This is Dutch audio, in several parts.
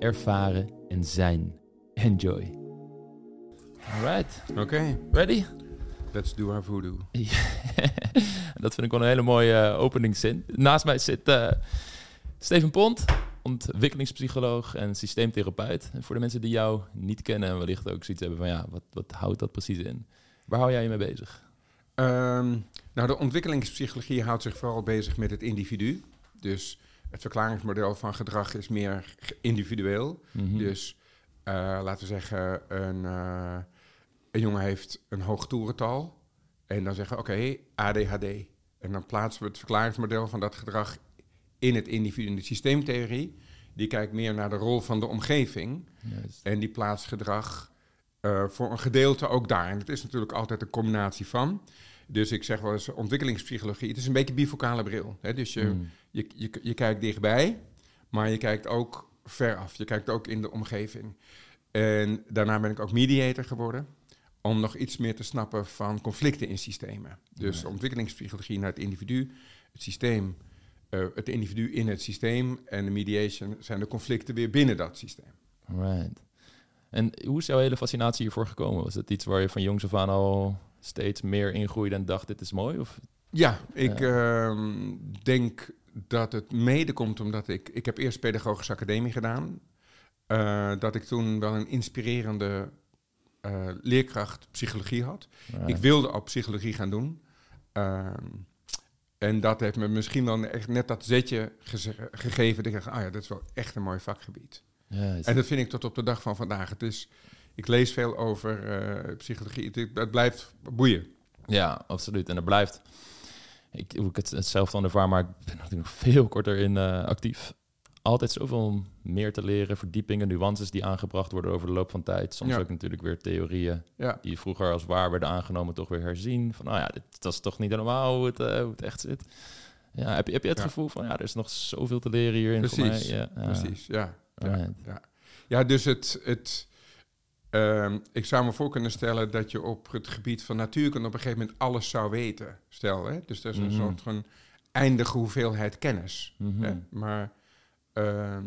ervaren en zijn. Enjoy. Alright, Oké, ready? let's do our voodoo. Dat vind ik wel een hele mooie eh, openingszin. Naast mij zit eh, Steven Pont, ontwikkelingspsycholoog en systeemtherapeut. En voor de mensen die jou niet kennen en wellicht ook zoiets hebben van ja, wat, wat houdt dat precies in? Waar hou jij je mee bezig? Ehm, nou, de ontwikkelingspsychologie houdt zich vooral bezig met het individu. Dus het verklaringsmodel van gedrag is meer individueel. Mhm. Dus eh, laten we zeggen, een, eh, een jongen heeft een hoog toerental. En dan zeggen we, oké, ADHD. En dan plaatsen we het verklaringsmodel van dat gedrag in het individu. In de systeemtheorie, die kijkt meer naar de rol van de omgeving. Juist. En die plaatst gedrag eh, voor een gedeelte ook daar. En het is natuurlijk altijd een combinatie van. Dus ik zeg wel eens ontwikkelingspsychologie. Het is een beetje bifocale bril. Hè? Dus je, Mm. je, je, je kijkt dichtbij, maar je kijkt ook veraf. Je kijkt ook in de omgeving. En daarna ben ik ook mediator geworden. Om nog iets meer te snappen van conflicten in systemen. Dus ontwikkelingspsychologie naar het individu, het systeem, eh, het individu in het systeem. En de mediation zijn de conflicten weer binnen dat systeem. Right. En hoe is jouw hele fascinatie hiervoor gekomen? Was het iets waar je van jongs af aan al steeds meer ingroeide en dacht, dit is mooi? Of? Ja, ik ehm, denk dat het mede komt omdat ik... Ik heb eerst pedagogische academie gedaan. eh, dat ik toen wel een inspirerende eh, leerkracht psychologie had. Right. Ik wilde ook psychologie gaan doen. Ehm, en dat heeft me misschien wel echt net dat zetje geze- gegeven. Dat ik dacht, ah ja, dat is wel echt een mooi vakgebied. Juist. En dat vind ik tot op de dag van vandaag. Het is, ik lees veel over eh, psychologie. Het, het blijft boeien. Ja, absoluut. En er blijft, ik, hoe ik het het zelf dan ervaar, maar ik ben natuurlijk nog veel korter in eh, actief. Altijd zoveel meer te leren, verdiepingen, nuances die aangebracht worden over de loop van tijd. Soms Ja. ook natuurlijk weer theorieën Ja. die vroeger als waar werden aangenomen, toch weer herzien. Van, nou ja, dit, dat is toch niet helemaal hoe het, eh, hoe het echt zit. Ja, heb je, heb je het Ja. gevoel van, ja, er is nog zoveel te leren hierin voor mij. Precies, Ja. Precies, ja. Ja. ja dus het, het, ehm, ik zou me voor kunnen stellen dat je op het gebied van natuurkunde op een gegeven moment alles zou weten. Stel, hè? dus dat is een Mhm. soort van eindige hoeveelheid kennis. Mhm. Hè? Maar, ehm,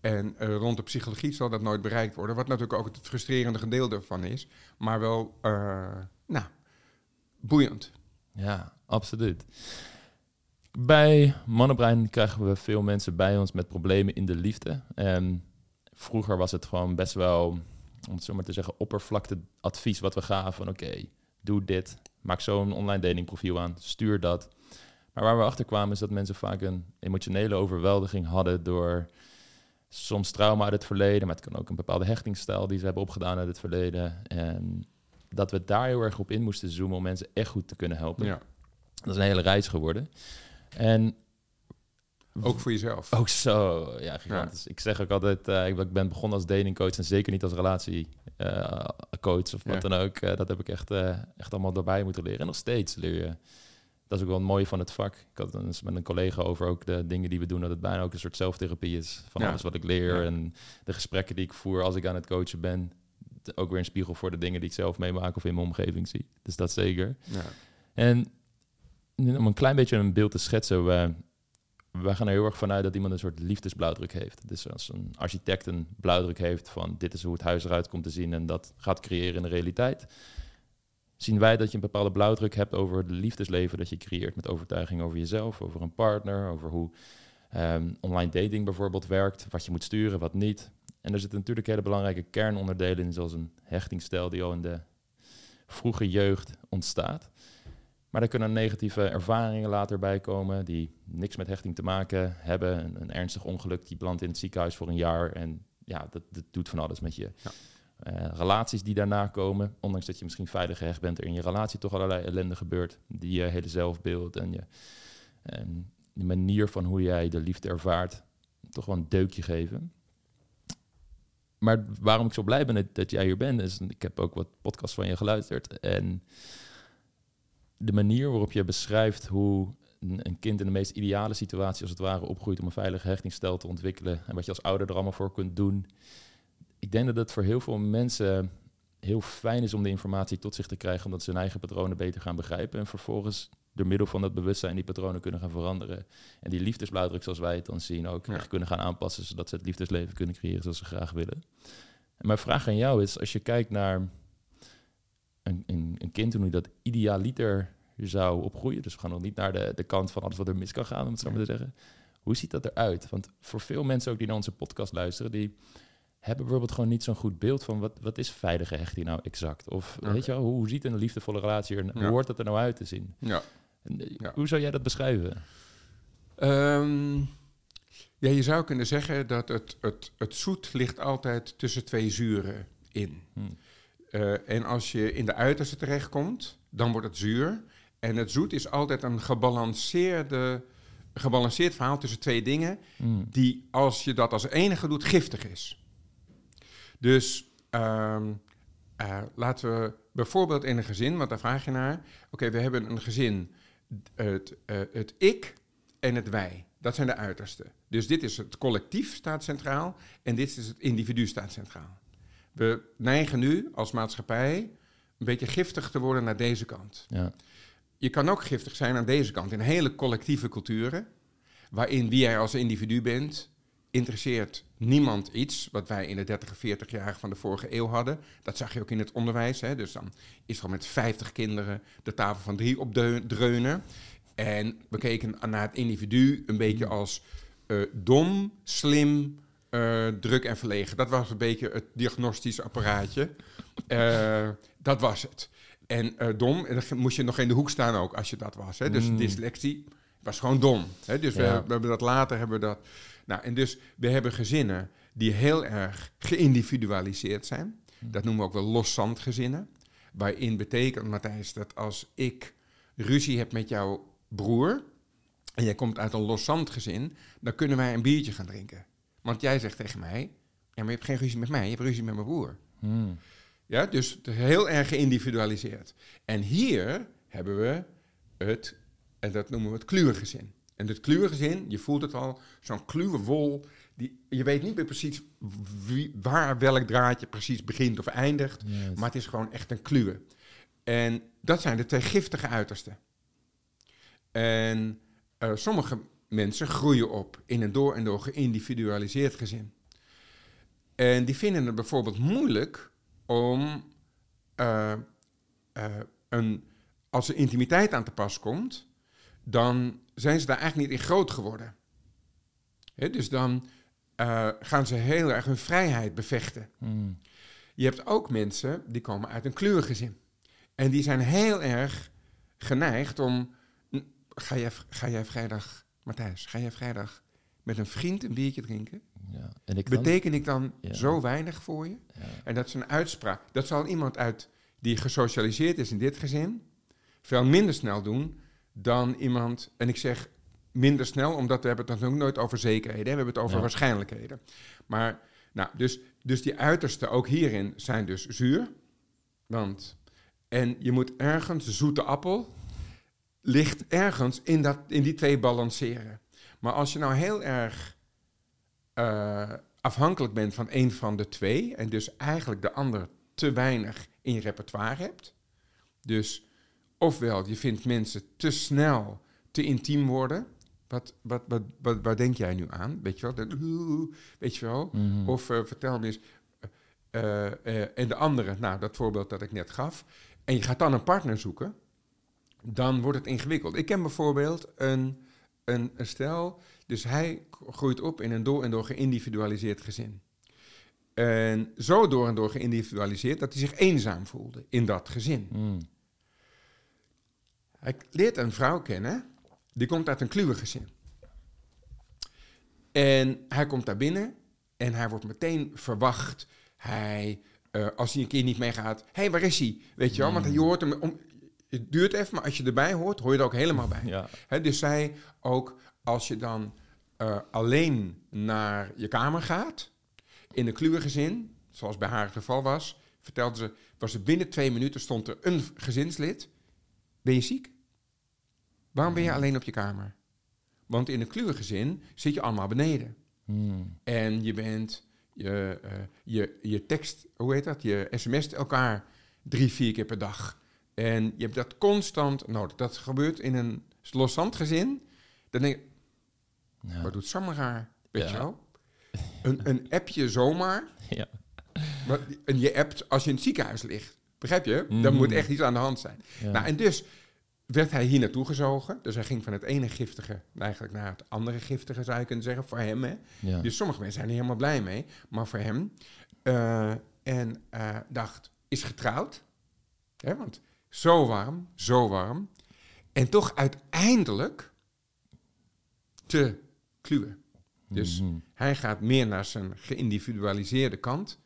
en eh, rond de psychologie zal dat nooit bereikt worden, wat natuurlijk ook het frustrerende gedeelte ervan is, maar wel, eh, nou, boeiend. Ja, absoluut. Bij Mannenbrein krijgen we veel mensen bij ons met problemen in de liefde. En vroeger was het gewoon best wel, om het zo maar te zeggen, oppervlakte advies wat we gaven. Van oké, doe dit, maak zo'n online datingprofiel aan, stuur dat. Maar waar we achter kwamen is dat mensen vaak een emotionele overweldiging hadden door soms trauma uit het verleden, maar het kan ook een bepaalde hechtingsstijl die ze hebben opgedaan uit het verleden. En dat we daar heel erg op in moesten zoomen om mensen echt goed te kunnen helpen. Ja. Dat is een hele reis geworden. En Ook voor jezelf. ook zo, ja, gigantisch. Ik zeg ook altijd, eh, ik ben begonnen als datingcoach en zeker niet als relatiecoach of wat Ja. dan ook. Eh, dat heb ik echt, eh, echt allemaal erbij moeten leren. En nog steeds leer je. Dat is ook wel het mooie van het vak. Ik had het eens met een collega over ook de dingen die we doen, dat het bijna ook een soort zelftherapie is. Van Ja. alles wat ik leer en de gesprekken die ik voer als ik aan het coachen ben. Ook weer een spiegel voor de dingen die ik zelf meemaak of in mijn omgeving zie. Dus dat zeker. Ja. En om een klein beetje een beeld te schetsen, wij gaan er heel erg vanuit dat iemand een soort liefdesblauwdruk heeft. Dus als een architect een blauwdruk heeft van dit is hoe het huis eruit komt te zien en dat gaat creëren in de realiteit, zien wij dat je een bepaalde blauwdruk hebt over het liefdesleven dat je creëert met overtuiging over jezelf, over een partner, over hoe ehm, online dating bijvoorbeeld werkt, wat je moet sturen, wat niet. En er zitten natuurlijk hele belangrijke kernonderdelen in, zoals een hechtingsstijl die al in de vroege jeugd ontstaat. Maar er kunnen negatieve ervaringen later bij komen die niks met hechting te maken hebben. Een, een ernstig ongeluk, die belandt in het ziekenhuis voor een jaar. En ja, dat, dat doet van alles met je. Ja. Eh, relaties die daarna komen, ondanks dat je misschien veilig gehecht bent, er in je relatie toch allerlei ellende gebeurt. Die je hele zelfbeeld en je en de manier van hoe jij de liefde ervaart, toch wel een deukje geven. maar waarom ik zo blij ben dat, dat jij hier bent, is ik heb ook wat podcasts van je geluisterd. En de manier waarop je beschrijft hoe een, kind in de meest ideale situatie als het ware opgroeit om een veilige hechtingsstijl te ontwikkelen. En wat je als ouder er allemaal voor kunt doen. Ik denk dat het voor heel veel mensen heel fijn is om de informatie tot zich te krijgen, omdat ze hun eigen patronen beter gaan begrijpen. En vervolgens door middel van dat bewustzijn die patronen kunnen gaan veranderen. En die liefdesblauwdruk, zoals wij het dan zien, ook echt kunnen gaan aanpassen, zodat ze het liefdesleven kunnen creëren zoals ze graag willen. En mijn vraag aan jou is, als je kijkt naar een, een, een kind, hoe dat idealiter zou opgroeien, dus we gaan nog niet naar de, de kant van alles wat er mis kan gaan, om het zo maar te zeggen. Hoe ziet dat eruit? Want voor veel mensen ook die naar onze podcast luisteren, die hebben bijvoorbeeld gewoon niet zo'n goed beeld van wat, wat is veilige hechting nou exact? Of weet je wel, hoe, ziet een liefdevolle relatie er, hoe hoort dat er nou uit te zien? Ja. Ja. Hoe zou jij dat beschrijven? Um, ja, je zou kunnen zeggen dat het, het, het zoet ligt altijd tussen twee zuren in. Hmm. Uh, en als je in de uiterste terechtkomt, dan wordt het zuur. En het zoet is altijd een gebalanceerde, gebalanceerd verhaal tussen twee dingen, hmm. die als je dat als enige doet, giftig is. Dus um, uh, laten we bijvoorbeeld in een gezin, want daar vraag je naar. Oké, we hebben een gezin het, uh, het ik en het wij. Dat zijn de uitersten. Dus dit is het collectief staat centraal en dit is het individu staat centraal. We neigen nu als maatschappij een beetje giftig te worden naar deze kant. Ja. Je kan ook giftig zijn aan deze kant in hele collectieve culturen, waarin wie jij als individu bent, interesseert niemand iets wat wij in de 30 of 40 jaar van de vorige eeuw hadden. Dat zag je ook in het onderwijs. Hè? Dus dan is er al met 50 kinderen de tafel van drie opdreunen. En we keken naar het individu een beetje als uh, dom, slim, uh, druk en verlegen. Dat was een beetje het diagnostisch apparaatje. Uh, dat was het. En dom, en dan moest je nog in de hoek staan ook als je dat was. Hè? Dus mm. dyslexie was gewoon dom. Hè? Dus we, we, hebben dat later hebben we dat nou, en dus we hebben gezinnen die heel erg geïndividualiseerd zijn. Hm. Dat noemen we ook wel loszand gezinnen. Waarin betekent, Matthijs, dat als ik ruzie heb met jouw broer en jij komt uit een loszand gezin, dan kunnen wij een biertje gaan drinken. Want jij zegt tegen mij, ja, maar je hebt geen ruzie met mij, je hebt ruzie met mijn broer. Hmm. Ja, dus heel erg geïndividualiseerd. En hier hebben we het, en dat noemen we het kluurgezin. En dit kluurgezin, je voelt het al, zo'n kluwe wol. Die, je weet niet meer precies wie, waar welk draadje precies begint of eindigt. Maar het is gewoon echt een kluwe. En dat zijn de twee giftige uitersten. En uh, sommige mensen groeien op in een door en door geïndividualiseerd gezin. En die vinden het bijvoorbeeld moeilijk om uh, uh, een, als er intimiteit aan te pas komt, dan zijn ze daar eigenlijk niet in groot geworden. dus dan uh, gaan ze heel erg hun vrijheid bevechten. Hmm. Je hebt ook mensen die komen uit een kleurgezin. En die zijn heel erg geneigd om. Ga jij, ga jij vrijdag, Matthijs, ga jij vrijdag met een vriend een biertje drinken? Ja. En ik Beteken ik dan zo weinig voor je? Ja. En dat is een uitspraak. Dat zal iemand uit die gesocialiseerd is in dit gezin veel minder snel doen dan iemand, en ik zeg minder snel, omdat we hebben het natuurlijk nooit over zekerheden, we hebben het over waarschijnlijkheden. Maar, nou, dus, dus die uitersten ook hierin zijn dus zuur, want, en je moet ergens, zoete appel, ligt ergens in, dat, in die twee balanceren. Maar als je nou heel erg uh, afhankelijk bent van een van de twee, en dus eigenlijk de ander te weinig in je repertoire hebt, dus Ofwel, je vindt mensen te snel te intiem worden. Wat, wat, wat, wat, waar denk jij nu aan? Weet je wel? weet je wel? Mhm. Of uh, vertel me eens. Uh, en de andere, nou, dat voorbeeld dat ik net gaf. En je gaat dan een partner zoeken. Dan wordt het ingewikkeld. Ik ken bijvoorbeeld een, een, een stel. Dus hij groeit op in een door en door geïndividualiseerd gezin. En zo door en door geïndividualiseerd dat hij zich eenzaam voelde in dat gezin. Mm. Hij leert een vrouw kennen, die komt uit een kluwig gezin. En hij komt daar binnen en hij wordt meteen verwacht. Hij, uh, als hij een keer niet meegaat, hé, hey, waar is hij? Weet je wel, want je hoort hem, om, het duurt even, maar als je erbij hoort, hoor je er ook helemaal bij. Ja. dus zij ook, als je dan uh, alleen naar je kamer gaat, in een kluwige gezin, zoals bij haar het geval was, vertelde ze, was er binnen twee minuten stond er een gezinslid. Ben je ziek? Waarom ben je alleen op je kamer? Want in een kluwengezin zit je allemaal beneden. Hmm. En je bent, je, eh, je, je tekst, hoe heet dat? Je sms't elkaar drie, vier keer per dag. En je hebt dat constant nodig. Dat gebeurt in een loszandgezin. Dan denk ik, Ja. wat doet Sam raar? Weet je wel? Een, een appje zomaar. Ja. En je appt als je in het ziekenhuis ligt. Begrijp je? Mm. Dan moet echt iets aan de hand zijn. Ja. Nou, en dus werd hij hier naartoe gezogen. Dus hij ging van het ene giftige eigenlijk naar het andere giftige, zou je kunnen zeggen, voor hem. Hè? ja. Dus sommige mensen zijn er helemaal blij mee, maar voor hem. eh, en eh, dacht, is getrouwd. Hè, want zo warm, zo warm. En toch uiteindelijk te kluwen. Dus Mhm. hij gaat meer naar zijn geïndividualiseerde kant.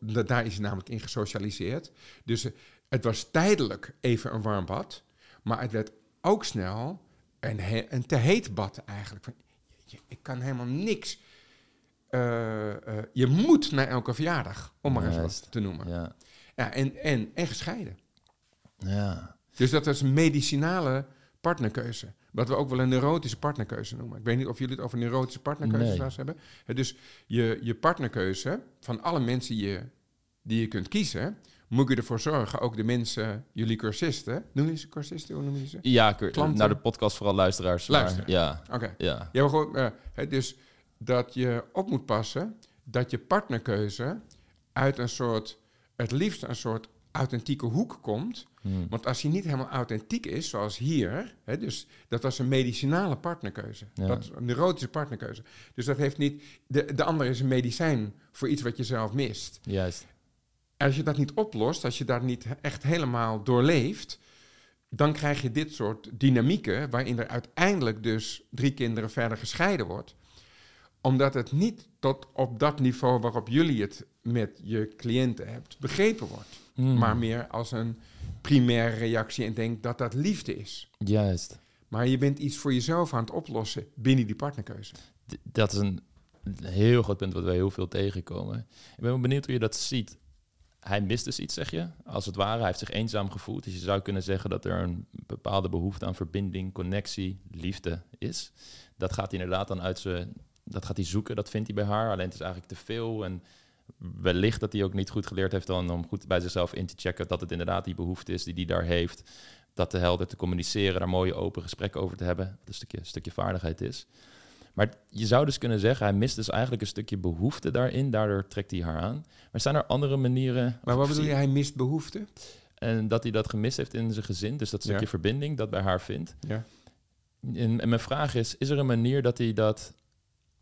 Daar is hij namelijk in gesocialiseerd. Dus eh, het was tijdelijk even een warm bad. Maar het werd ook snel een, he- een te heet bad eigenlijk. Van, ik kan helemaal niks. Eh, eh, je moet naar elke verjaardag, om maar eens wat te noemen. Ja. Ja. en, en, en gescheiden. Ja. Dus dat is een medicinale partnerkeuze. Wat we ook wel een neurotische partnerkeuze noemen. Ik weet niet of jullie het over neurotische partnerkeuzes Nee. hebben. Dus je, je partnerkeuze, van alle mensen die je, die je kunt kiezen, moet je ervoor zorgen, ook de mensen, jullie cursisten, noem je ze cursisten, hoe noem je ze? Ja, ik- Klanten. naar de podcast vooral luisteraars. maar Luisteren. ja, Oké. ja. Ja, maar gewoon, eh, hè, dus dat je op moet passen dat je partnerkeuze uit een soort, het liefst een soort authentieke hoek komt. Hmm. Want als hij niet helemaal authentiek is, zoals hier, hè, dus dat was een medicinale partnerkeuze. Ja. Dat is een neurotische partnerkeuze. Dus dat heeft niet. De, de andere is een medicijn voor iets wat je zelf mist. Juist. Als je dat niet oplost, als je dat niet echt helemaal doorleeft, dan krijg je dit soort dynamieken, waarin er uiteindelijk dus drie kinderen verder gescheiden wordt omdat het niet tot op dat niveau waarop jullie het met je cliënten hebt begrepen wordt Hmm. maar meer als een primaire reactie en denk dat dat liefde is. Juist. Maar je bent iets voor jezelf aan het oplossen binnen die partnerkeuze. D- dat is een heel groot punt wat wij heel veel tegenkomen. Ik ben wel benieuwd hoe je dat ziet. Hij mist dus iets, zeg je. Als het ware, hij heeft zich eenzaam gevoeld. Dus je zou kunnen zeggen dat er een bepaalde behoefte aan verbinding, connectie, liefde is. Dat gaat hij inderdaad dan uit zijn... Dat gaat hij zoeken, dat vindt hij bij haar. Alleen het is eigenlijk te veel. En wellicht dat hij ook niet goed geleerd heeft dan om goed bij zichzelf in te checken... dat het inderdaad die behoefte is die hij daar heeft. Dat te helder te communiceren, daar mooie open gesprekken over te hebben. Dat een stukje, een stukje vaardigheid is. Maar je zou dus kunnen zeggen, hij mist dus eigenlijk een stukje behoefte daarin. Daardoor trekt hij haar aan. Maar zijn er andere manieren... Maar wat bedoel je, hij mist behoefte? En dat hij dat gemist heeft in zijn gezin. Dus dat stukje Ja. verbinding dat bij haar vindt. Ja. En, en mijn vraag is, is er een manier dat hij dat,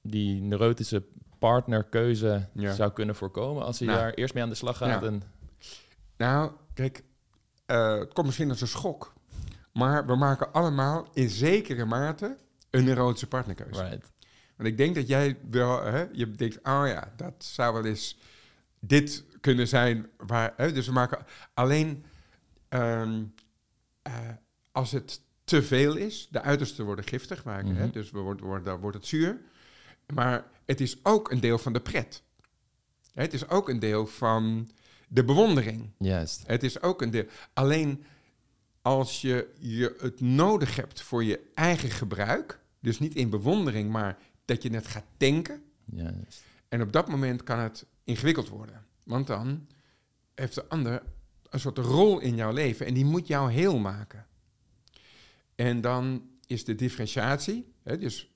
die neurotische partnerkeuze Ja. zou kunnen voorkomen? Als hij Nou. daar eerst mee aan de slag gaat Ja. en... Nou, kijk, eh, het komt misschien als een schok. Maar we maken allemaal in zekere mate een neurotische partnerkeuze. Right. Want ik denk dat jij wel, hè, je denkt, oh ja, dat zou wel eens dit kunnen zijn. Waar, hè, dus we maken alleen ehm, eh, als het te veel is, de uitersten worden giftig, maken, hè, Mhm. dus we worden, worden, dan wordt het zuur. Maar het is ook een deel van de pret. Het is ook een deel van de bewondering. Juist. Het is ook een deel. Alleen als je, je het nodig hebt voor je eigen gebruik, dus niet in bewondering, maar dat je het gaat tanken. Juist. En op dat moment kan het ingewikkeld worden. Want dan heeft de ander een soort rol in jouw leven en die moet jou heel maken. En dan is de differentiatie, hè, dus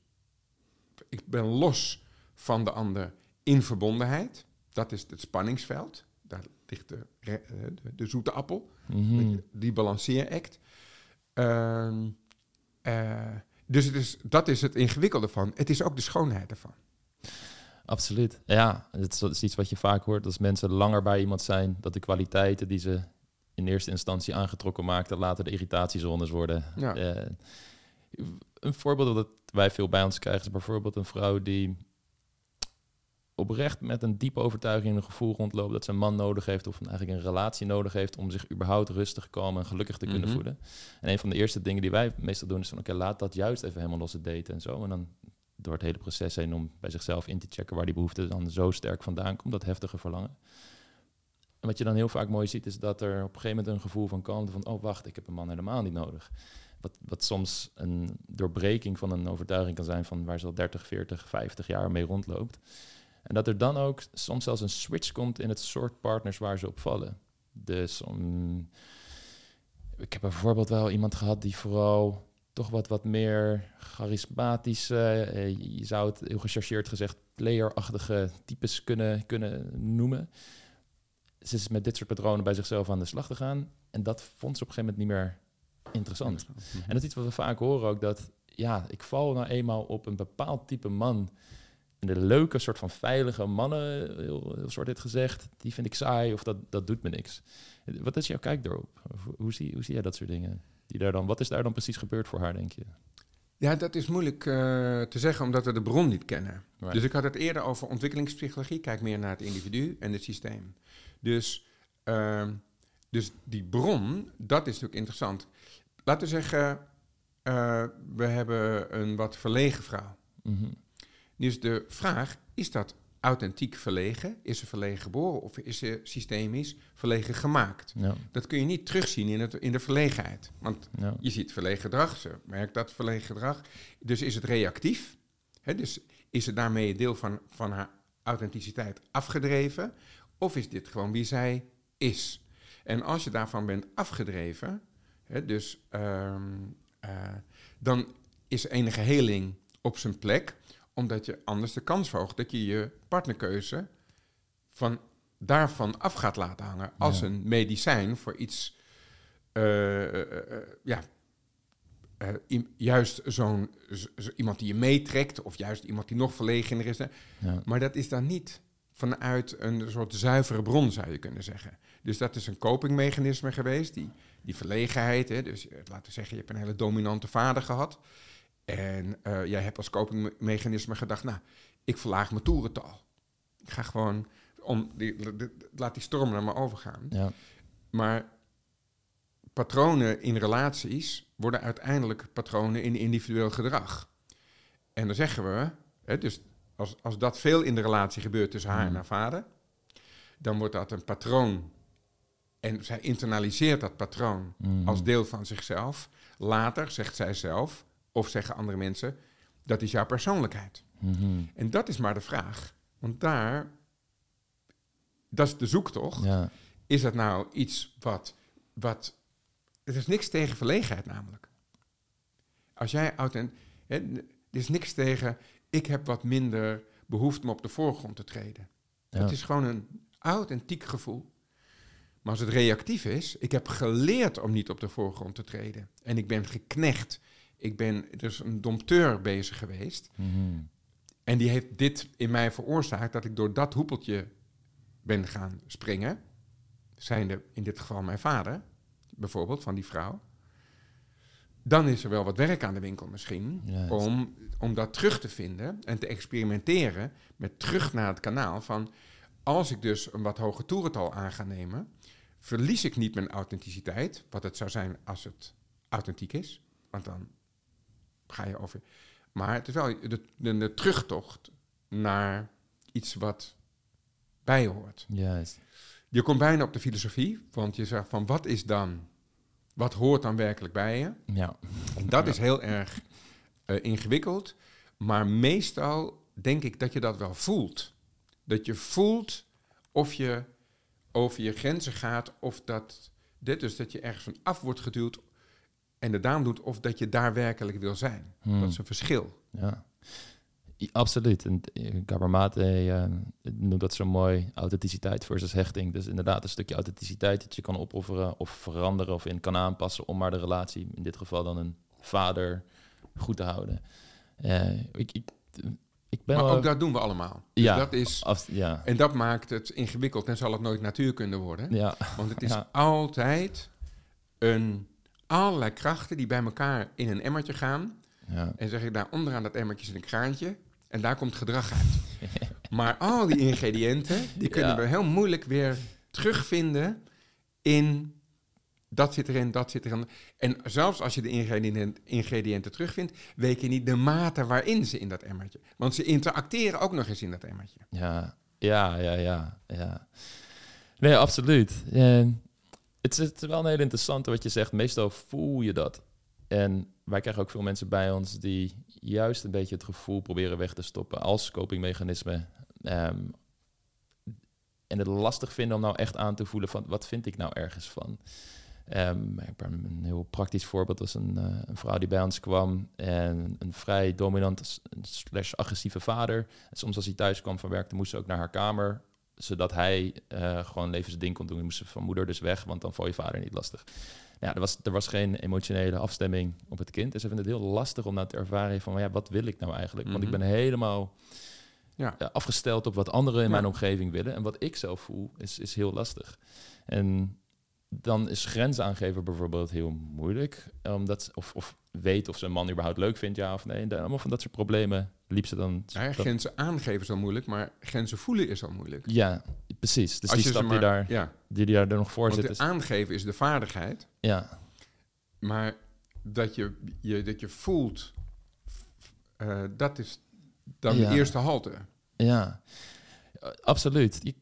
ik ben los van de ander in verbondenheid. Dat is het spanningsveld. Daar ligt de, eh, de, de zoete appel, Mhm. die balanceeract. Eh, dus het is, dat is het ingewikkelde van. Het is ook de schoonheid ervan. Absoluut. Ja, het is, dat is iets wat je vaak hoort. Als mensen langer bij iemand zijn, dat de kwaliteiten die ze in eerste instantie aangetrokken maakten, later de irritatiezones worden. Ja. Eh, een voorbeeld dat wij veel bij ons krijgen is bijvoorbeeld een vrouw die oprecht met een diepe overtuiging en een gevoel rondloopt dat ze een man nodig heeft of eigenlijk een relatie nodig heeft om zich überhaupt rustig, kalm en gelukkig te kunnen Mhm. voelen. En een van de eerste dingen die wij meestal doen is van oké, laat dat juist even helemaal los het daten en zo. En dan door het hele proces heen om bij zichzelf in te checken waar die behoefte dan zo sterk vandaan komt, dat heftige verlangen. En wat je dan heel vaak mooi ziet, is dat er op een gegeven moment een gevoel van kalmte van, oh wacht, ik heb een man helemaal niet nodig. Wat, wat soms een doorbreking van een overtuiging kan zijn van waar ze al 30, 40, 50 jaar mee rondloopt. En dat er dan ook soms zelfs een switch komt in het soort partners waar ze op vallen. Dus um, ik heb bijvoorbeeld wel iemand gehad die vooral toch wat, wat meer charismatisch, uh, je zou het heel gechargeerd gezegd, playerachtige types kunnen, kunnen noemen. Ze is met dit soort patronen bij zichzelf aan de slag te gaan. En dat vond ze op een gegeven moment niet meer interessant. En dat is iets wat we vaak horen ook, dat ja, ik val nou eenmaal op een bepaald type man. De leuke soort van veilige mannen, heel, heel soort dit gezegd, die vind ik saai of dat, dat doet me niks. Wat is jouw kijk erop? Hoe zie, hoe zie jij dat soort dingen? Die daar dan, wat is daar dan precies gebeurd voor haar, denk je? Ja, dat is moeilijk uh, te zeggen omdat we de bron niet kennen. Dus ik had het eerder over ontwikkelingspsychologie. Kijk meer naar het individu en het systeem. Dus, uh, dus die bron, dat is natuurlijk interessant. Laten we zeggen, uh, we hebben een wat verlegen vrouw. Mm -hmm. Dus de vraag, is dat authentiek verlegen? Is ze verlegen geboren of is ze systemisch verlegen gemaakt? Ja. Dat kun je niet terugzien in, het, in de verlegenheid. Want ja. je ziet verlegen gedrag, ze merkt dat verlegen gedrag. Dus is het reactief? Hè, dus is het daarmee een deel van, van haar authenticiteit afgedreven? Of is dit gewoon wie zij is? En als je daarvan bent afgedreven, hè, dus, um, uh, dan is enige heling op zijn plek omdat je anders de kans verhoogt dat je je partnerkeuze van daarvan af gaat laten hangen. Als een medicijn voor iets, uh, uh, uh, ja, juist zo'n zo, iemand die je meetrekt, of juist iemand die nog verlegener is. Ja. Maar dat is dan niet vanuit een soort zuivere bron, zou je kunnen zeggen. Dus dat is een copingmechanisme geweest, die, die verlegenheid. Hè, dus laten we zeggen, je hebt een hele dominante vader gehad. En uh, jij hebt als copingmechanisme gedacht, nou, ik verlaag mijn toerental. Ik ga gewoon, om die, laat die storm naar me overgaan. Ja. Maar patronen in relaties worden uiteindelijk patronen in individueel gedrag. En dan zeggen we, hè, dus als, als dat veel in de relatie gebeurt tussen haar en mm. haar vader, dan wordt dat een patroon. En zij internaliseert dat patroon mm. als deel van zichzelf. Later zegt zij zelf, of zeggen andere mensen, dat is jouw persoonlijkheid. Mhm. En dat is maar de vraag. Want daar, dat is de zoektocht. Ja. Is dat nou iets wat, wat... Er is niks tegen verlegenheid namelijk. Als jij authent... er is niks tegen, ik heb wat minder behoefte om op de voorgrond te treden. Het is gewoon een authentiek gevoel. Maar als het reactief is, ik heb geleerd om niet op de voorgrond te treden. En ik ben geknecht ik ben dus een dompteur bezig geweest. Mhm. En die heeft dit in mij veroorzaakt dat ik door dat hoepeltje ben gaan springen. Zijnde in dit geval mijn vader, bijvoorbeeld, van die vrouw. Dan is er wel wat werk aan de winkel misschien. om, om dat terug te vinden en te experimenteren met terug naar het kanaal van... als ik dus een wat hoger toerental aan ga nemen... verlies ik niet mijn authenticiteit, wat het zou zijn als het authentiek is. Want dan ga je over. Maar het is wel de, de, terugtocht naar iets wat bij hoort. Juist. Je komt bijna op de filosofie, want je zegt van wat is dan, wat hoort dan werkelijk bij je? Ja. En dat is heel erg uh, ingewikkeld, maar meestal denk ik dat je dat wel voelt. Dat je voelt of je over je grenzen gaat, of dat dit dus dat je ergens van af wordt geduwd en de daarom doet of dat je daar werkelijk wil zijn. Hmm. Dat is een verschil. Ja, absoluut. En Cabermate uh, noemt dat zo mooi, authenticiteit versus hechting. Dus inderdaad een stukje authenticiteit dat je kan opofferen of veranderen of in kan aanpassen om maar de relatie, in dit geval dan een vader, goed te houden. Uh, ik, ik, ik ben maar ook dat doen we allemaal. Dus ja, dat is, ja. En dat maakt het ingewikkeld en zal het nooit natuurkunde worden. Ja. Want het is altijd een allerlei krachten die bij elkaar in een emmertje gaan. Ja. En zeg ik, daar onderaan dat emmertje zit een kraantje. En daar komt gedrag uit. maar al die ingrediënten, die kunnen we heel moeilijk weer terugvinden in dat zit erin, dat zit erin. En zelfs als je de ingrediënten, ingrediënten terugvindt, weet je niet de mate waarin ze in dat emmertje. Want ze interacteren ook nog eens in dat emmertje. Ja, ja, ja, ja. ja. Nee, absoluut. En het, is, het is wel een heel interessante wat je zegt. Meestal voel je dat. En wij krijgen ook veel mensen bij ons die juist een beetje het gevoel proberen weg te stoppen als copingmechanisme. Ehm, en het lastig vinden om nou echt aan te voelen van wat vind ik nou ergens van. Um, een heel praktisch voorbeeld was een, uh, een, vrouw die bij ons kwam en een vrij dominant slash agressieve vader. Soms als hij thuis kwam van werk, dan moest ze ook naar haar kamer, zodat hij uh, gewoon levensding kon doen. Hij moest van moeder dus weg, want dan val je vader niet lastig. Ja, er was, er was geen emotionele afstemming op het kind. Dus ze vinden het heel lastig om nou te ervaren van, ja, wat wil ik nou eigenlijk? Want ik Mhm. ben helemaal Ja. ja, afgesteld op wat anderen in Ja. mijn omgeving willen. En wat ik zelf voel, is, is heel lastig. En dan is grenzen aangeven bijvoorbeeld heel moeilijk. Omdat, of, of weet of ze een man überhaupt leuk vindt, ja of nee. En allemaal van dat soort problemen liep ze dan... Ja, grenzen aangeven is al moeilijk, maar grenzen voelen is al moeilijk. ja, precies. Dus Als die stap die, daar, Ja, die, die daar nog voor want zit, is... aangeven is de vaardigheid, Ja, maar dat je, je, dat je voelt, eh, dat is dan Ja. de eerste halte. ja. Absoluut. Je,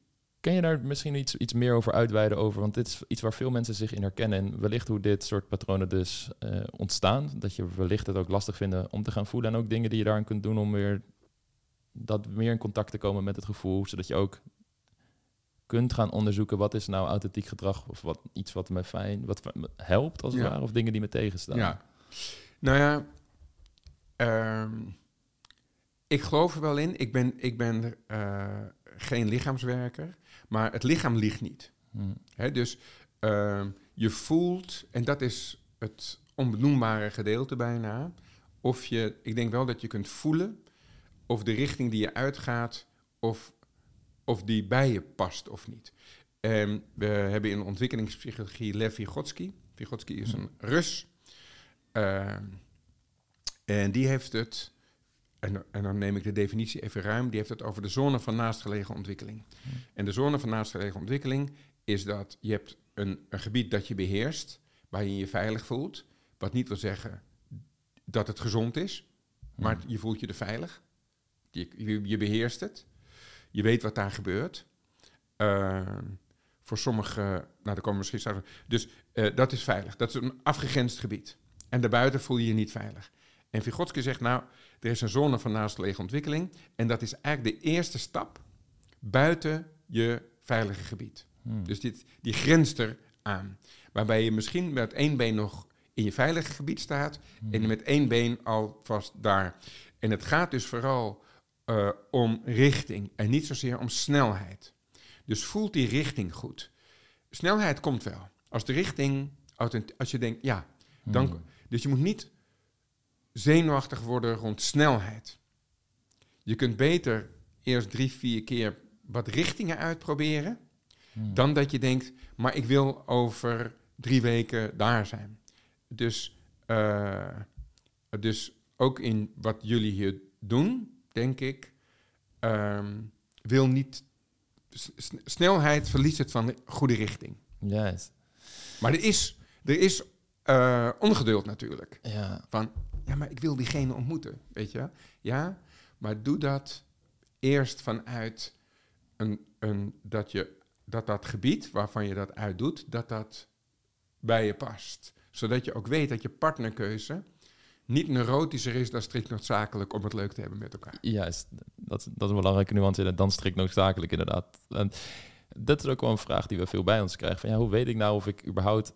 kan je daar misschien iets, iets meer over uitweiden over? Want dit is iets waar veel mensen zich in herkennen. En wellicht hoe dit soort patronen dus eh, ontstaan. Dat je wellicht het ook lastig vinden om te gaan voelen. En ook dingen die je daarin kunt doen om weer dat meer in contact te komen met het gevoel. Zodat je ook kunt gaan onderzoeken wat is nou authentiek gedrag. Of wat, iets wat me fijn, wat me helpt als het Ja. ware. Of dingen die me tegenstaan. Ja. Nou ja, ehm, ik geloof er wel in. Ik ben, ik ben eh, geen lichaamswerker, maar het lichaam liegt niet. Hm. Hè, dus ehm, je voelt, en dat is het onbenoembare gedeelte bijna, of je, ik denk wel dat je kunt voelen of de richting die je uitgaat, of, of die bij je past of niet. En we hebben in ontwikkelingspsychologie Lev Vygotsky. Vygotsky is een Rus. Ehm, en die heeft het, en, en dan neem ik de definitie even ruim, die heeft het over de zone van naastgelegen ontwikkeling. En de zone van naastgelegen ontwikkeling is dat je hebt een, een gebied dat je beheerst, waar je je veilig voelt. Wat niet wil zeggen dat het gezond is, maar je voelt je er veilig. Je, je, je beheerst het. Je weet wat daar gebeurt. Ehm, voor sommige, nou daar komen we misschien straks. Dus eh, dat is veilig. Dat is een afgegrensd gebied. En daarbuiten voel je je niet veilig. En Vygotsky zegt, nou, er is een zone van naastgelegen ontwikkeling. En dat is eigenlijk de eerste stap buiten je veilige gebied. Hm. Dus dit, die grenst er aan. Waarbij je misschien met één been nog in je veilige gebied staat en met één been alvast daar. En het gaat dus vooral eh, om richting en niet zozeer om snelheid. Dus voelt die richting goed. Snelheid komt wel. Als de richting, als je denkt, ja, dan. Hm. Dus je moet niet zenuwachtig worden rond snelheid. Je kunt beter eerst drie, vier keer wat richtingen uitproberen, Hm. dan dat je denkt, maar ik wil over drie weken daar zijn. Dus, eh, dus ook in wat jullie hier doen, denk ik, ehm, wil niet. snelheid verliest het van de goede richting. Juist. Maar er is, er is eh, ongeduld natuurlijk. Ja. Van, ja, maar ik wil diegene ontmoeten, weet je? Ja, maar doe dat eerst vanuit een, een, dat, je, dat dat gebied waarvan je dat uitdoet, dat dat bij je past. Zodat je ook weet dat je partnerkeuze niet neurotischer is dan strikt noodzakelijk om het leuk te hebben met elkaar. Juist, dat, dat is een belangrijke nuance in dan strikt noodzakelijk inderdaad. En dat is ook wel een vraag die we veel bij ons krijgen. Van, ja, hoe weet ik nou of ik überhaupt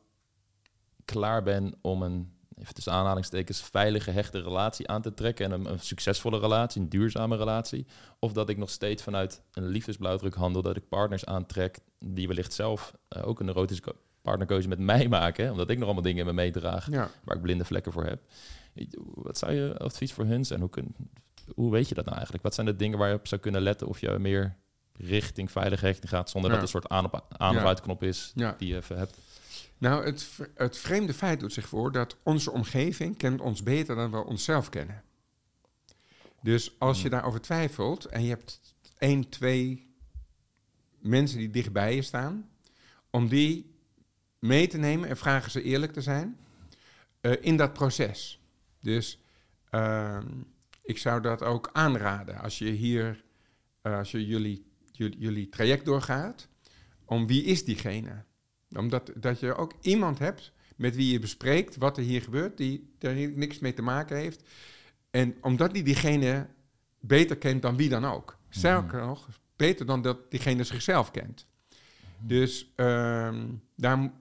klaar ben om een, even tussen aanhalingstekens, veilige, hechte relatie aan te trekken en een, een succesvolle relatie, een duurzame relatie. Of dat ik nog steeds vanuit een liefdesblauwdruk handel, dat ik partners aantrek die wellicht zelf eh, ook een neurotische ko- partnerkeuze met mij maken, hè, omdat ik nog allemaal dingen in me meedraag Ja, waar ik blinde vlekken voor heb. Wat zou je advies voor hun zijn? Hoe, kun, hoe weet je dat nou eigenlijk? Wat zijn de dingen waar je op zou kunnen letten of je meer richting veilige hechting gaat zonder Ja. dat het een soort aan, op, aan of uitknop is ja. die je even hebt? Nou, het, het vreemde feit doet zich voor dat onze omgeving kent ons beter dan we onszelf kennen. Dus als je Hmm. daarover twijfelt en je hebt één, twee mensen die dichtbij je staan, om die mee te nemen en vragen ze eerlijk te zijn eh, in dat proces. Dus ehm, ik zou dat ook aanraden als je hier, eh, als je jullie, jullie, jullie traject doorgaat, om wie is diegene? Omdat dat je ook iemand hebt met wie je bespreekt wat er hier gebeurt, die er niks mee te maken heeft. En omdat die diegene beter kent dan wie dan ook. Sterker nog, beter dan dat diegene zichzelf kent. Dus ehm, daar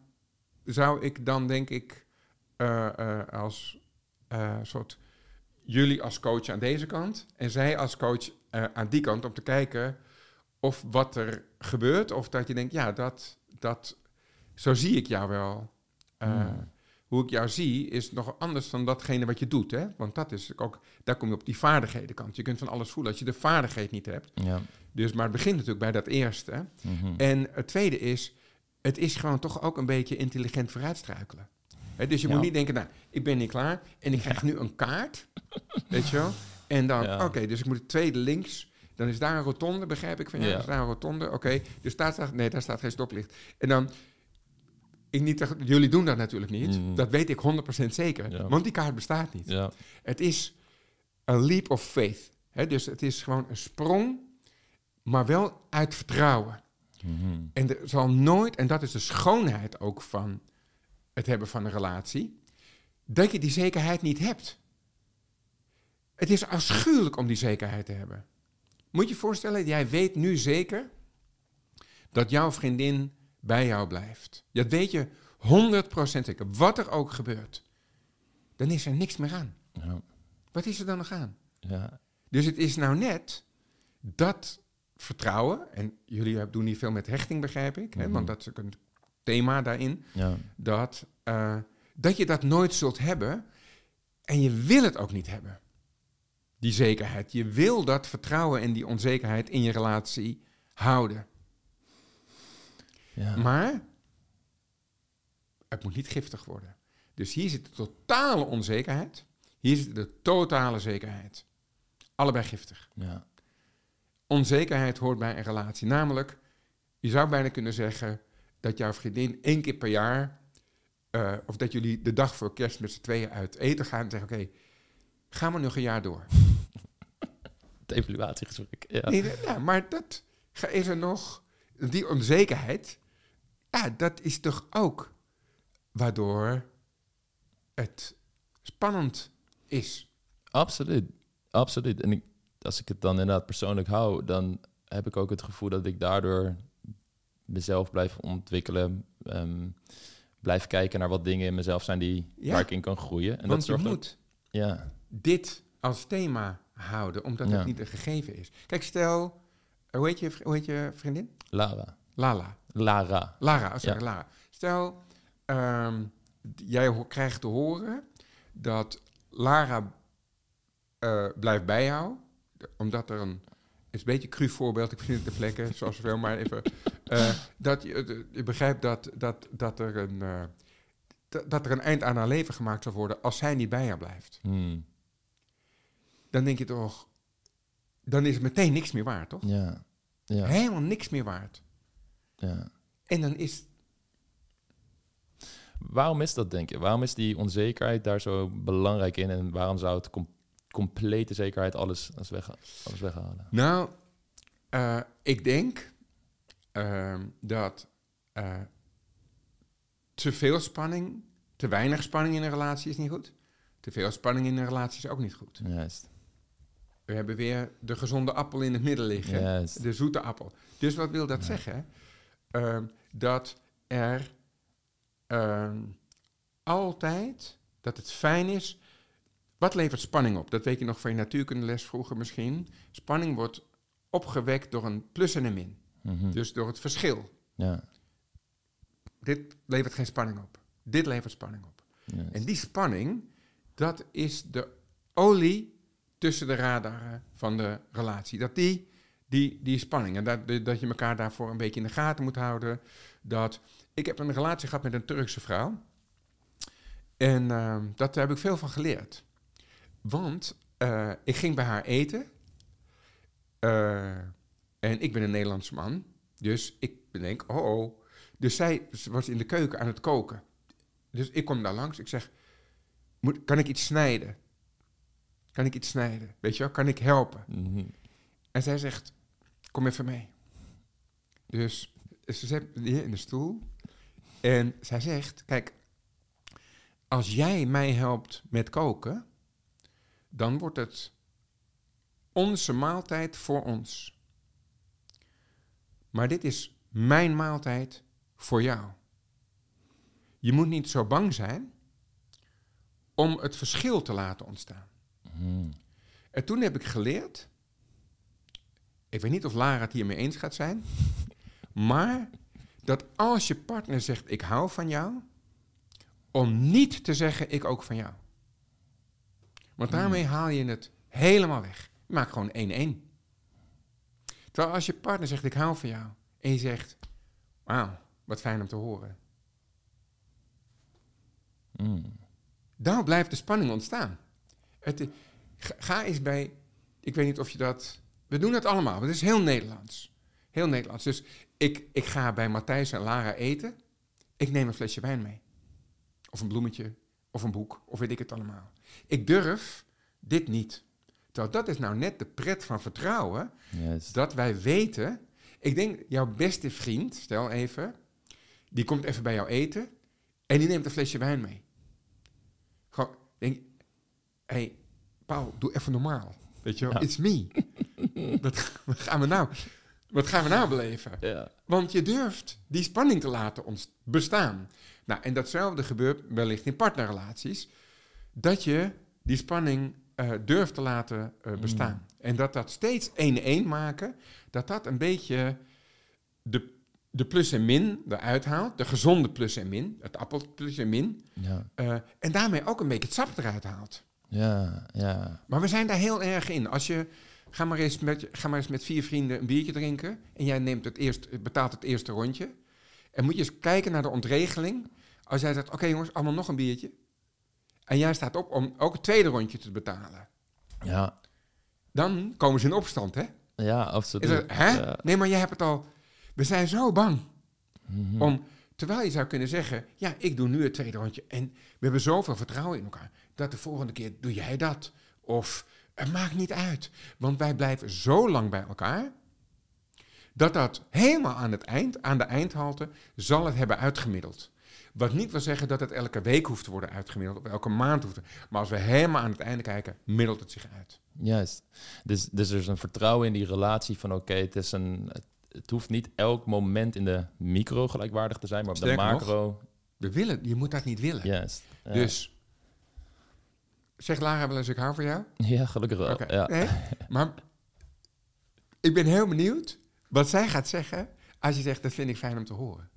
zou ik dan denk ik eh, eh, als eh, soort jullie als coach aan deze kant en zij als coach aan die kant om te kijken of wat er gebeurt of dat je denkt ja dat dat zo zie ik jou wel. Hmm. Hoe ik jou zie is nog anders dan datgene wat je doet, hè? Want dat is ook daar kom je op die vaardighedenkant. Je kunt van alles voelen als je de vaardigheid niet hebt. Ja. Dus, maar het begint natuurlijk bij dat eerste. Mhm. En het tweede is, het is gewoon toch ook een beetje intelligent vooruitstruikelen. Dus je Ja. moet niet denken, nou, ik ben niet klaar en ik krijg nu een kaart, weet je wel. En dan, Ja. oké, dus ik moet het tweede links, dan is daar een rotonde, begrijp ik van ja, is daar een rotonde, oké. Dus daar staat, nee, daar staat geen stoplicht. En dan, ik niet, jullie doen dat natuurlijk niet, Mhm. dat weet ik 100% zeker, Ja. want die kaart bestaat niet. Ja. Het is een leap of faith. Hè? Dus het is gewoon een sprong, maar wel uit vertrouwen. Mhm. En er zal nooit, en dat is de schoonheid ook van het hebben van een relatie, dat je die zekerheid niet hebt. Het is afschuwelijk om die zekerheid te hebben. Moet je je voorstellen, jij weet nu zeker dat jouw vriendin bij jou blijft. Dat weet je 100% zeker. Wat er ook gebeurt, dan is er niks meer aan. Ja. Wat is er dan nog aan? Ja. Dus het is nou net dat vertrouwen, en jullie doen niet veel met hechting, begrijp ik, hè, Mhm. want dat is ook een thema daarin, Ja. dat, eh, dat je dat nooit zult hebben en je wil het ook niet hebben. Die zekerheid. Je wil dat vertrouwen en die onzekerheid in je relatie houden. Ja. Maar het moet niet giftig worden. Dus hier zit de totale onzekerheid, hier zit de totale zekerheid. Allebei giftig. ja. onzekerheid hoort bij een relatie. Namelijk, je zou bijna kunnen zeggen dat jouw vriendin één keer per jaar, eh, of dat jullie de dag voor kerst met z'n tweeën uit eten gaan en zeggen: Oké, gaan we nog een jaar door? Het evaluatiegesprek. Ja. Nee, nee, ja, maar dat ga- is er nog, die onzekerheid, ja, dat is toch ook waardoor het spannend is. Absoluut. Absoluut. En ik, als ik het dan inderdaad persoonlijk hou, dan heb ik ook het gevoel dat ik daardoor mezelf blijf ontwikkelen. ehm, blijf kijken naar wat dingen in mezelf zijn die, Ja. waar ik in kan groeien. En Want dat je zorgt ook- moet Ja. dit als thema houden, omdat Ja. het niet een gegeven is. Kijk, stel, hoe heet je, hoe heet je vriendin? Lara. Lala. Lara. Lara, oh, sorry, Ja. Lara. Stel, d- jij krijgt te horen dat Lara eh, blijft bij jou, omdat er een, is een beetje een cru voorbeeld, ik vind het de plekken, zoals zoveel, maar even, eh, dat je, je begrijpt dat, dat, dat, er een, eh, dat, er een eind aan haar leven gemaakt zal worden als zij niet bij jou blijft. Hmm. Dan denk je toch, dan is het meteen niks meer waard, toch? Ja. Ja. Helemaal niks meer waard. Ja. En dan is Waarom is dat, denk je? Waarom is die onzekerheid daar zo belangrijk in? En waarom zou het com- complete zekerheid alles, alles, weg, alles weghalen? Nou, eh, ik denk ehm, dat eh, te veel spanning, te weinig spanning in een relatie is niet goed. Te veel spanning in een relatie is ook niet goed. Juist. We hebben weer de gezonde appel in het midden liggen. Juist. De zoete appel. Dus wat wil dat Ja. zeggen? Ehm, dat er ehm, altijd, dat het fijn is. Wat levert spanning op? Dat weet je nog van je natuurkundeles vroeger misschien. Spanning wordt opgewekt door een plus en een min. Mhm. Dus door het verschil. Ja. Dit levert geen spanning op. Dit levert spanning op. En die spanning, dat is de olie tussen de radaren van de relatie. Dat die, die, die spanning, en dat, dat je elkaar daarvoor een beetje in de gaten moet houden. Dat, ik heb een relatie gehad met een Turkse vrouw. En uh, dat, daar heb ik veel van geleerd. Want uh, ik ging bij haar eten. Uh, en ik ben een Nederlands man. Dus ik denk, oh, oh. Dus zij was in de keuken aan het koken. Dus ik kom daar langs. Ik zeg, moet, kan ik iets snijden? Kan ik iets snijden? Weet je wel, kan ik helpen? Mhm. En zij zegt, kom even mee. Dus ze zet me neer in de stoel. En zij zegt, kijk, als jij mij helpt met koken, dan wordt het onze maaltijd voor ons. Maar dit is mijn maaltijd voor jou. Je moet niet zo bang zijn om het verschil te laten ontstaan. Mhm. En toen heb ik geleerd, ik weet niet of Lara het hiermee eens gaat zijn, maar dat als je partner zegt ik hou van jou, om niet te zeggen ik ook van jou. Want daarmee haal je het helemaal weg. Je maakt gewoon 1-1. Terwijl als je partner zegt ik hou van jou en je zegt wauw, wat fijn om te horen. Mhm. Dan blijft de spanning ontstaan. Het, ga, ga eens bij, ik weet niet of je dat, we doen het allemaal, het is heel Nederlands. Heel Nederlands. Dus ik, ik ga bij Matthijs en Lara eten, ik neem een flesje wijn mee. Of een bloemetje, of een boek, of weet ik het allemaal. Ik durf dit niet. Terwijl dat is nou net de pret van vertrouwen, dat wij weten, ik denk jouw beste vriend, stel even, die komt even bij jou eten en die neemt een flesje wijn mee. Gewoon, denk, hé, hey, Paul, doe even normaal. Weet je wel, Ja. it's me. wat, wat gaan we nou, wat gaan we nou beleven? Ja. Want je durft die spanning te laten ons bestaan. Nou, en datzelfde gebeurt wellicht in partnerrelaties. Dat je die spanning eh, durft te laten eh, bestaan. En dat dat steeds één-één maken, dat dat een beetje de, de plus en min eruit haalt. De gezonde plus en min, het appel plus en min. Ja. eh, en daarmee ook een beetje het sap eruit haalt. Ja. Ja. Maar we zijn daar heel erg in. Als je, ga maar eens met, ga maar eens met vier vrienden een biertje drinken. En jij neemt het eerst, betaalt het eerste rondje. En moet je eens kijken naar de ontregeling. Als jij zegt, oké jongens, allemaal nog een biertje. En jij staat op om ook het tweede rondje te betalen. Ja. Dan komen ze in opstand, hè? Ja, absoluut. Hè? Ja. Nee, maar jij hebt het al... We zijn zo bang Mhm. om... Terwijl je zou kunnen zeggen, ja, ik doe nu het tweede rondje. En we hebben zoveel vertrouwen in elkaar. Dat de volgende keer doe jij dat. Of het maakt niet uit. Want wij blijven zo lang bij elkaar. Dat dat helemaal aan het eind, aan de eindhalte, zal het hebben uitgemiddeld. Wat niet wil zeggen dat het elke week hoeft te worden uitgemiddeld. Of elke maand hoeft te Maar als we helemaal aan het einde kijken, middelt het zich uit. Juist. Dus, dus er is een vertrouwen in die relatie van oké, het is een. Het, hoeft niet elk moment in de micro gelijkwaardig te zijn, maar op Sterker de nog, macro. We willen, je moet dat niet willen. Juist. Ja. Dus, zeg Lara wel eens, ik hou van jou. Ja, gelukkig wel. Ja. nee, maar ik ben heel benieuwd wat zij gaat zeggen als je zegt, dat vind ik fijn om te horen.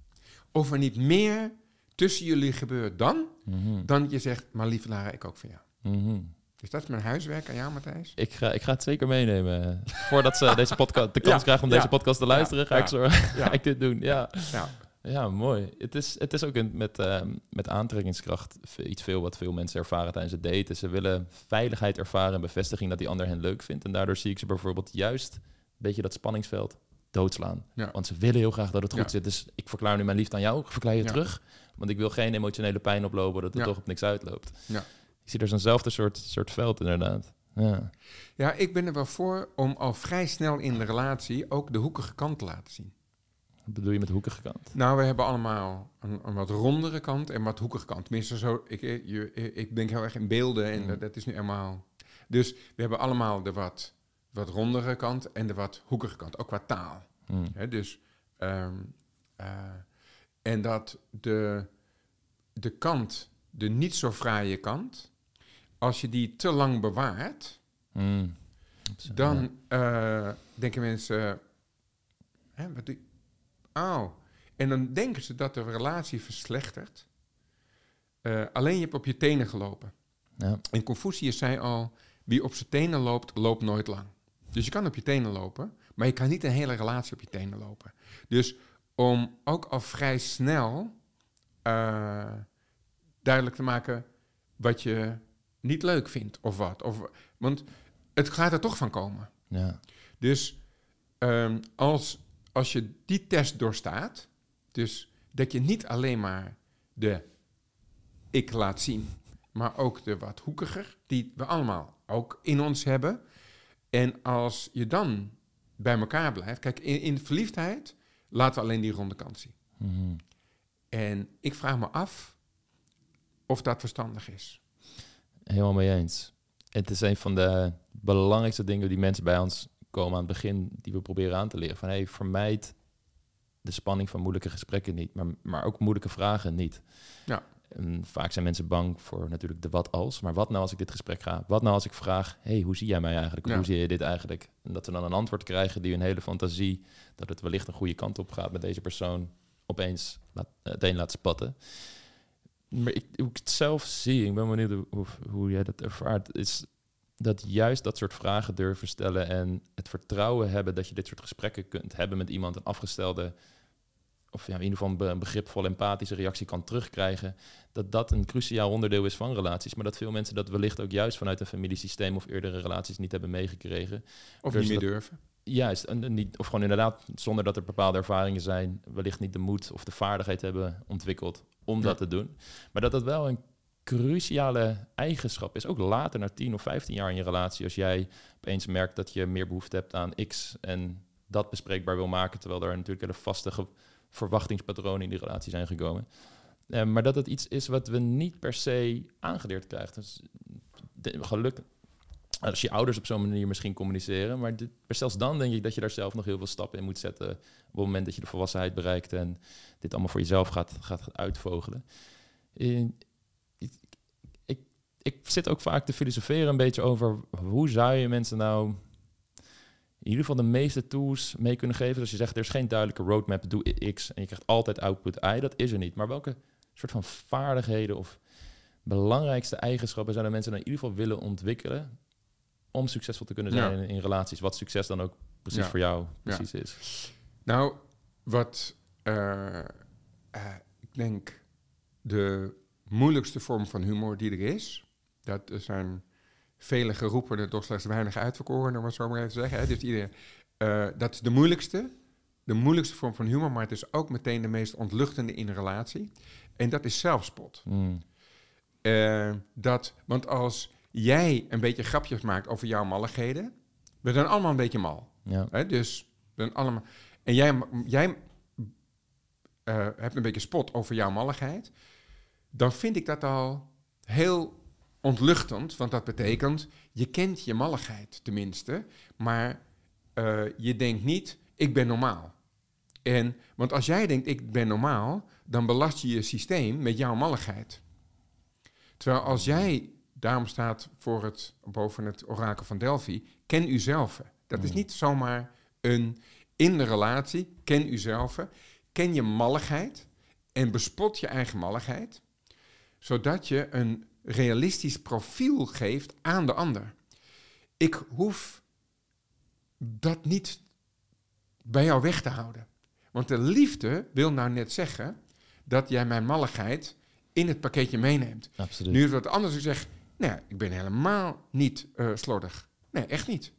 Of er niet meer tussen jullie gebeurt dan, Mhm. dan je zegt, maar lieve Lara, ik ook van jou. Mhm. Dus dat is mijn huiswerk aan jou, Matthijs. Ik ga, ik ga het zeker meenemen. Voordat ze deze podcast, de kans Ja, krijgen om ja, deze podcast te luisteren, ga, ik, ja. ga ik dit doen. Ja, Ja, mooi. Het is, het is ook een, met, ehm, met aantrekkingskracht iets veel wat veel mensen ervaren tijdens het daten. Ze willen veiligheid ervaren en bevestiging dat die ander hen leuk vindt. En daardoor zie ik ze bijvoorbeeld juist een beetje dat spanningsveld doodslaan. Ja. Want ze willen heel graag dat het goed Ja. zit. Dus ik verklaar nu mijn liefde aan jou, ik verklaar je Ja. terug. Want ik wil geen emotionele pijn oplopen dat het toch op niks uitloopt. Ja. Ik zie er zo'nzelfde soort, soort veld inderdaad. Ja. ja, ik ben er wel voor om al vrij snel in de relatie ook de hoekige kant te laten zien. Wat bedoel je met hoekige kant? Nou, we hebben allemaal een, een wat rondere kant en wat hoekige kant. Tenminste, zo, ik, ik, je- ik denk heel erg in beelden en Mm. dat, dat is nu eenmaal... Dus we hebben allemaal de wat, wat rondere kant en de wat hoekige kant, ook qua taal. Hè, dus, ehm, eh, en dat de, de kant, de niet zo fraaie kant, als je die te lang bewaart. Zo, dan eh, denken mensen, hè, wat? Oh, en dan denken ze dat de relatie verslechtert. Eh, alleen je hebt op je tenen gelopen. Ja. En Confucius zei al, wie op zijn tenen loopt, loopt nooit lang. Dus je kan op je tenen lopen, maar je kan niet een hele relatie op je tenen lopen. Dus om ook al vrij snel eh, duidelijk te maken wat je niet leuk vindt of wat. Of, want het gaat er toch van komen. Ja. Dus ehm, als, als je die test doorstaat, dus dat je niet alleen maar de ik laat zien, maar ook de wat hoekiger, die we allemaal ook in ons hebben. En als je dan bij elkaar blijft, kijk, in, in verliefdheid laten we alleen die ronde kant zien. Mhm. En ik vraag me af of dat verstandig is. Helemaal mee eens. Het is een van de belangrijkste dingen die mensen bij ons komen aan het begin, die we proberen aan te leren. Van hey, vermijd de spanning van moeilijke gesprekken niet, maar, maar ook moeilijke vragen niet. Ja. En vaak zijn mensen bang voor natuurlijk de wat als, maar wat nou als ik dit gesprek ga? Wat nou als ik vraag, hey, hoe zie jij mij eigenlijk? Ja. Hoe zie je dit eigenlijk? En dat we dan een antwoord krijgen die een hele fantasie, dat het wellicht een goede kant op gaat met deze persoon, opeens laat, uiteen laat spatten. Maar ik, hoe ik het zelf zie, ik ben benieuwd hoe, hoe jij dat ervaart, is dat juist dat soort vragen durven stellen en het vertrouwen hebben dat je dit soort gesprekken kunt hebben met iemand, een afgestelde, of ja, in ieder geval een be- een begripvolle, empathische reactie kan terugkrijgen, dat dat een cruciaal onderdeel is van relaties, maar dat veel mensen dat wellicht ook juist vanuit een familiesysteem of eerdere relaties niet hebben meegekregen. Of Dus niet meer dat- durven. Juist, en, en niet, of gewoon inderdaad, zonder dat er bepaalde ervaringen zijn, wellicht niet de moed of de vaardigheid hebben ontwikkeld om Ja. dat te doen. Maar dat dat wel een cruciale eigenschap is, ook later, na 10 of 15 jaar in je relatie, als jij opeens merkt dat je meer behoefte hebt aan X en dat bespreekbaar wil maken, terwijl er natuurlijk hele vaste verwachtingspatronen in die relatie zijn gekomen. Eh, maar dat het iets is wat we niet per se aangeleerd krijgen. Dus als je ouders op zo'n manier misschien communiceren, maar, dit, maar zelfs dan denk ik dat je daar zelf nog heel veel stappen in moet zetten op het moment dat je de volwassenheid bereikt en dit allemaal voor jezelf gaat, gaat uitvogelen. Eh, ik, zit ook vaak te filosoferen een beetje over hoe zou je mensen nou in ieder geval de meeste tools mee kunnen geven. Dus je zegt, er is geen duidelijke roadmap, doe X en je krijgt altijd output Y. Dat is er niet. Maar welke soort van vaardigheden of belangrijkste eigenschappen zouden mensen dan in ieder geval willen ontwikkelen om succesvol te kunnen zijn Ja. in, in relaties? Wat succes dan ook precies Ja. voor jou Ja. precies is. Nou, wat eh, eh, ik denk de moeilijkste vorm van humor die er is, dat er zijn vele geroepenen, toch slechts weinig uitverkoren, om het zo maar even te zeggen. Hè? Dus iedereen, eh, dat is de moeilijkste, de moeilijkste vorm van humor, maar het is ook meteen de meest ontluchtende in een relatie. En dat is zelfspot. Mm. Eh, dat, want als jij een beetje grapjes maakt over jouw malligheden, we zijn allemaal een beetje mal. Ja. Hè? Dus we zijn allemaal. En jij, jij eh, hebt een beetje spot over jouw malligheid. Dan vind ik dat al heel ontluchtend. Want dat betekent, je kent je malligheid tenminste. Maar eh, je denkt niet, ik ben normaal. En, want als jij denkt, ik ben normaal, dan belast je je systeem met jouw malligheid. Terwijl als jij, daarom staat voor het, boven het orakel van Delphi, ken uzelf. Dat is Mm. niet zomaar een in de relatie, ken uzelf, ken je malligheid en bespot je eigen malligheid, zodat je een realistisch profiel geeft aan de ander. Ik hoef dat niet bij jou weg te houden. Want de liefde wil nou net zeggen dat jij mijn malligheid in het pakketje meeneemt. Absoluut. Nu is het wat anders. Ik zeg, nee, ik ben helemaal niet eh, slordig. Nee, echt niet.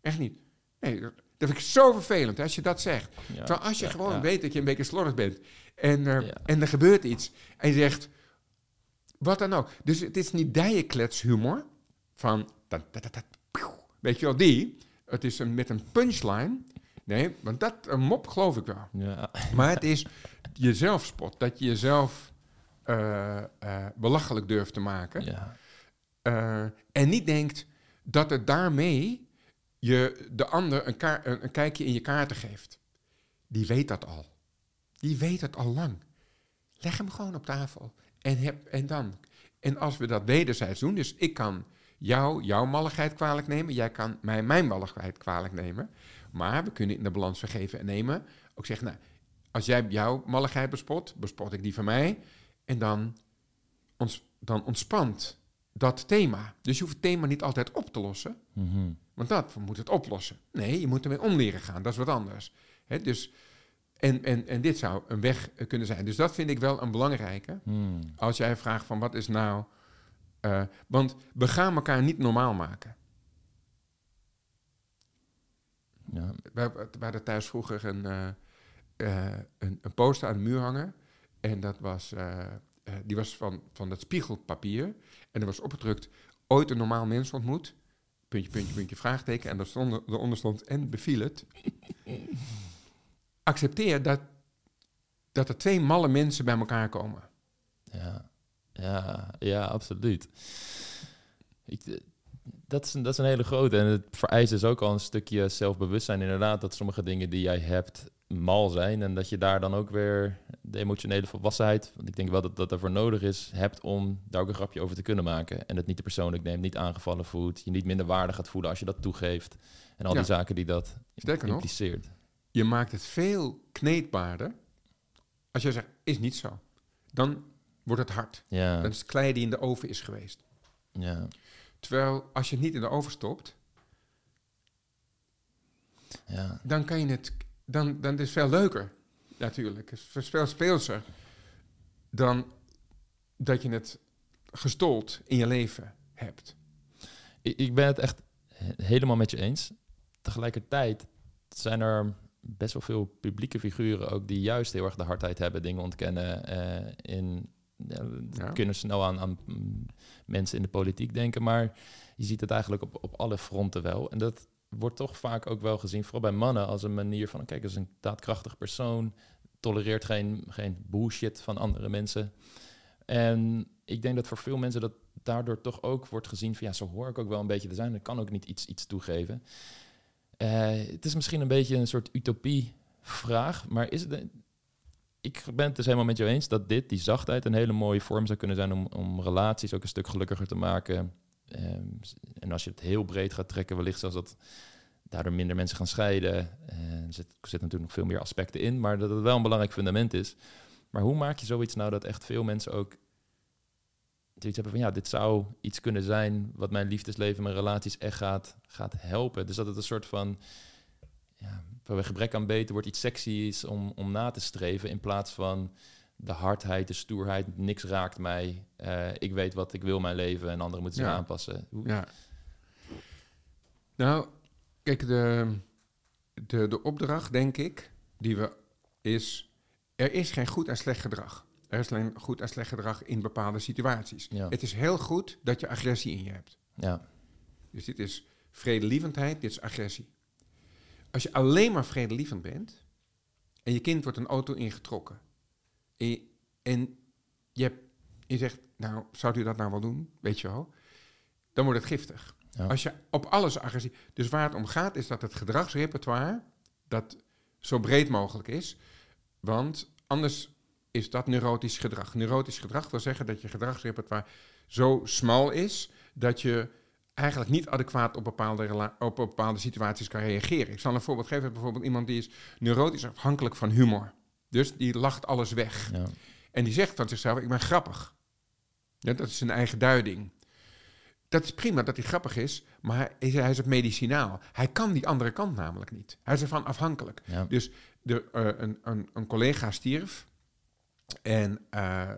Echt niet. Nee, dat vind ik zo vervelend hè, als je dat zegt. Ja. Terwijl als je Ja, gewoon ja. weet dat je een beetje slordig bent en, eh, en er gebeurt iets en je zegt, wat dan ook. Dus het is niet dijenkletshumor van, weet je wel, die. Het is een, met een punchline. Nee, want dat, een mop geloof ik wel. Ja. Maar het is jezelf spot. Dat je jezelf eh, eh, belachelijk durft te maken. Ja. Eh, en niet denkt dat het daarmee je de ander een, een, een kijkje in je kaarten geeft. Die weet dat al. Die weet het al lang. Leg hem gewoon op tafel. En, heb, en dan. En als we dat wederzijds doen, dus ik kan jou jouw malligheid kwalijk nemen, jij kan mij mijn malligheid kwalijk nemen. Maar we kunnen in de balans vergeven en nemen. Ook zeggen, nou, als jij jouw malligheid bespot, bespot ik die van mij. En dan, ons, dan ontspant dat thema. Dus je hoeft het thema niet altijd op te lossen. Mhm. Want dat moet het oplossen. Nee, je moet ermee om leren gaan. Dat is wat anders. Dus, en, en, en dit zou een weg eh, kunnen zijn. Dus dat vind ik wel een belangrijke. Hmm. Als jij vraagt van wat is nou... eh, want we gaan elkaar niet normaal maken. Ja. We, we hadden thuis vroeger een, eh, een, een poster aan de muur hangen. En dat was, die was van, van dat spiegelpapier. En er was opgedrukt, ooit een normaal mens ontmoet. Puntje, puntje, puntje, vraagteken. En daar stond, eronder stond, en beviel het. Accepteer dat, dat er twee malle mensen bij elkaar komen. Ja, ja, ja absoluut. Ik, eh, dat, is een, dat is een hele grote. En het vereist dus ook al een stukje zelfbewustzijn. Inderdaad, dat sommige dingen die jij hebt mal zijn. En dat je daar dan ook weer de emotionele volwassenheid, want ik denk wel dat dat ervoor nodig is, hebt om daar ook een grapje over te kunnen maken. En het niet te persoonlijk neemt, niet aangevallen voelt, je niet minder waardig gaat voelen als je dat toegeeft. En al Ja. die zaken die dat Sterker nog, impliceert. Je maakt het veel kneedbaarder. Als je zegt, is niet zo. Dan wordt het hard. Ja, Dat is het klei die in de oven is geweest. ja, Terwijl als je het niet in de oven stopt, ja, dan kan je het. Dan, dan is het veel leuker, natuurlijk. Het is veel speelser dan dat je het gestold in je leven hebt. Ik, ik ben het echt he- helemaal met je eens. Tegelijkertijd zijn er best wel veel publieke figuren ook die juist heel erg de hardheid hebben, dingen ontkennen. eh in, Ja. kunnen snel aan, aan mensen in de politiek denken, maar je ziet het eigenlijk op, op alle fronten wel. En dat wordt toch vaak ook wel gezien, vooral bij mannen, als een manier van, kijk, dat is een daadkrachtig persoon, tolereert geen, geen bullshit van andere mensen. En ik denk dat voor veel mensen dat daardoor toch ook wordt gezien van ja, zo hoor ik ook wel een beetje te zijn. Ik kan ook niet iets, iets toegeven. Eh, het is misschien een beetje een soort utopie-vraag, maar is het. Ik ben het dus helemaal met jou eens dat dit, die zachtheid, een hele mooie vorm zou kunnen zijn om, om relaties ook een stuk gelukkiger te maken. Ehm, en als je het heel breed gaat trekken, wellicht zelfs dat daardoor minder mensen gaan scheiden. Eh, er zit, zitten natuurlijk nog veel meer aspecten in, maar dat het wel een belangrijk fundament is. Maar hoe maak je zoiets nou dat echt veel mensen ook zoiets hebben van ja, dit zou iets kunnen zijn wat mijn liefdesleven, mijn relaties echt gaat, gaat helpen. Dus dat het een soort van ja, bij gebrek aan beter wordt iets sexy is om, om na te streven in plaats van de hardheid, de stoerheid, niks raakt mij. eh, ik weet wat ik wil mijn leven en anderen moeten zich Ja. aanpassen. Hoe- Ja. Nou, kijk, de, de, de opdracht, denk ik, die we is... Er is geen goed en slecht gedrag. Er is alleen goed en slecht gedrag in bepaalde situaties. Ja. Het is heel goed dat je agressie in je hebt. ja, Dus dit is vredelievendheid, dit is agressie. Als je alleen maar vredelievend bent en je kind wordt een auto ingetrokken en je, en je, hebt, je zegt, nou, zou u dat nou wel doen? Weet je wel? Dan wordt het giftig. Ja. Als je op alles agressie... Dus waar het om gaat is dat het gedragsrepertoire dat zo breed mogelijk is. Want anders is dat neurotisch gedrag. Neurotisch gedrag wil zeggen dat je gedragsrepertoire zo smal is dat je eigenlijk niet adequaat op bepaalde, op bepaalde situaties kan reageren. Ik zal een voorbeeld geven. Bijvoorbeeld iemand die is neurotisch afhankelijk van humor. Dus die lacht alles weg. ja, En die zegt van zichzelf, ik ben grappig. Ja, dat is zijn eigen duiding. Dat is prima dat hij grappig is, maar hij is, hij is het medicinaal. Hij kan die andere kant namelijk niet. Hij is ervan afhankelijk. ja. Dus de, eh, een, een, een collega stierf en eh,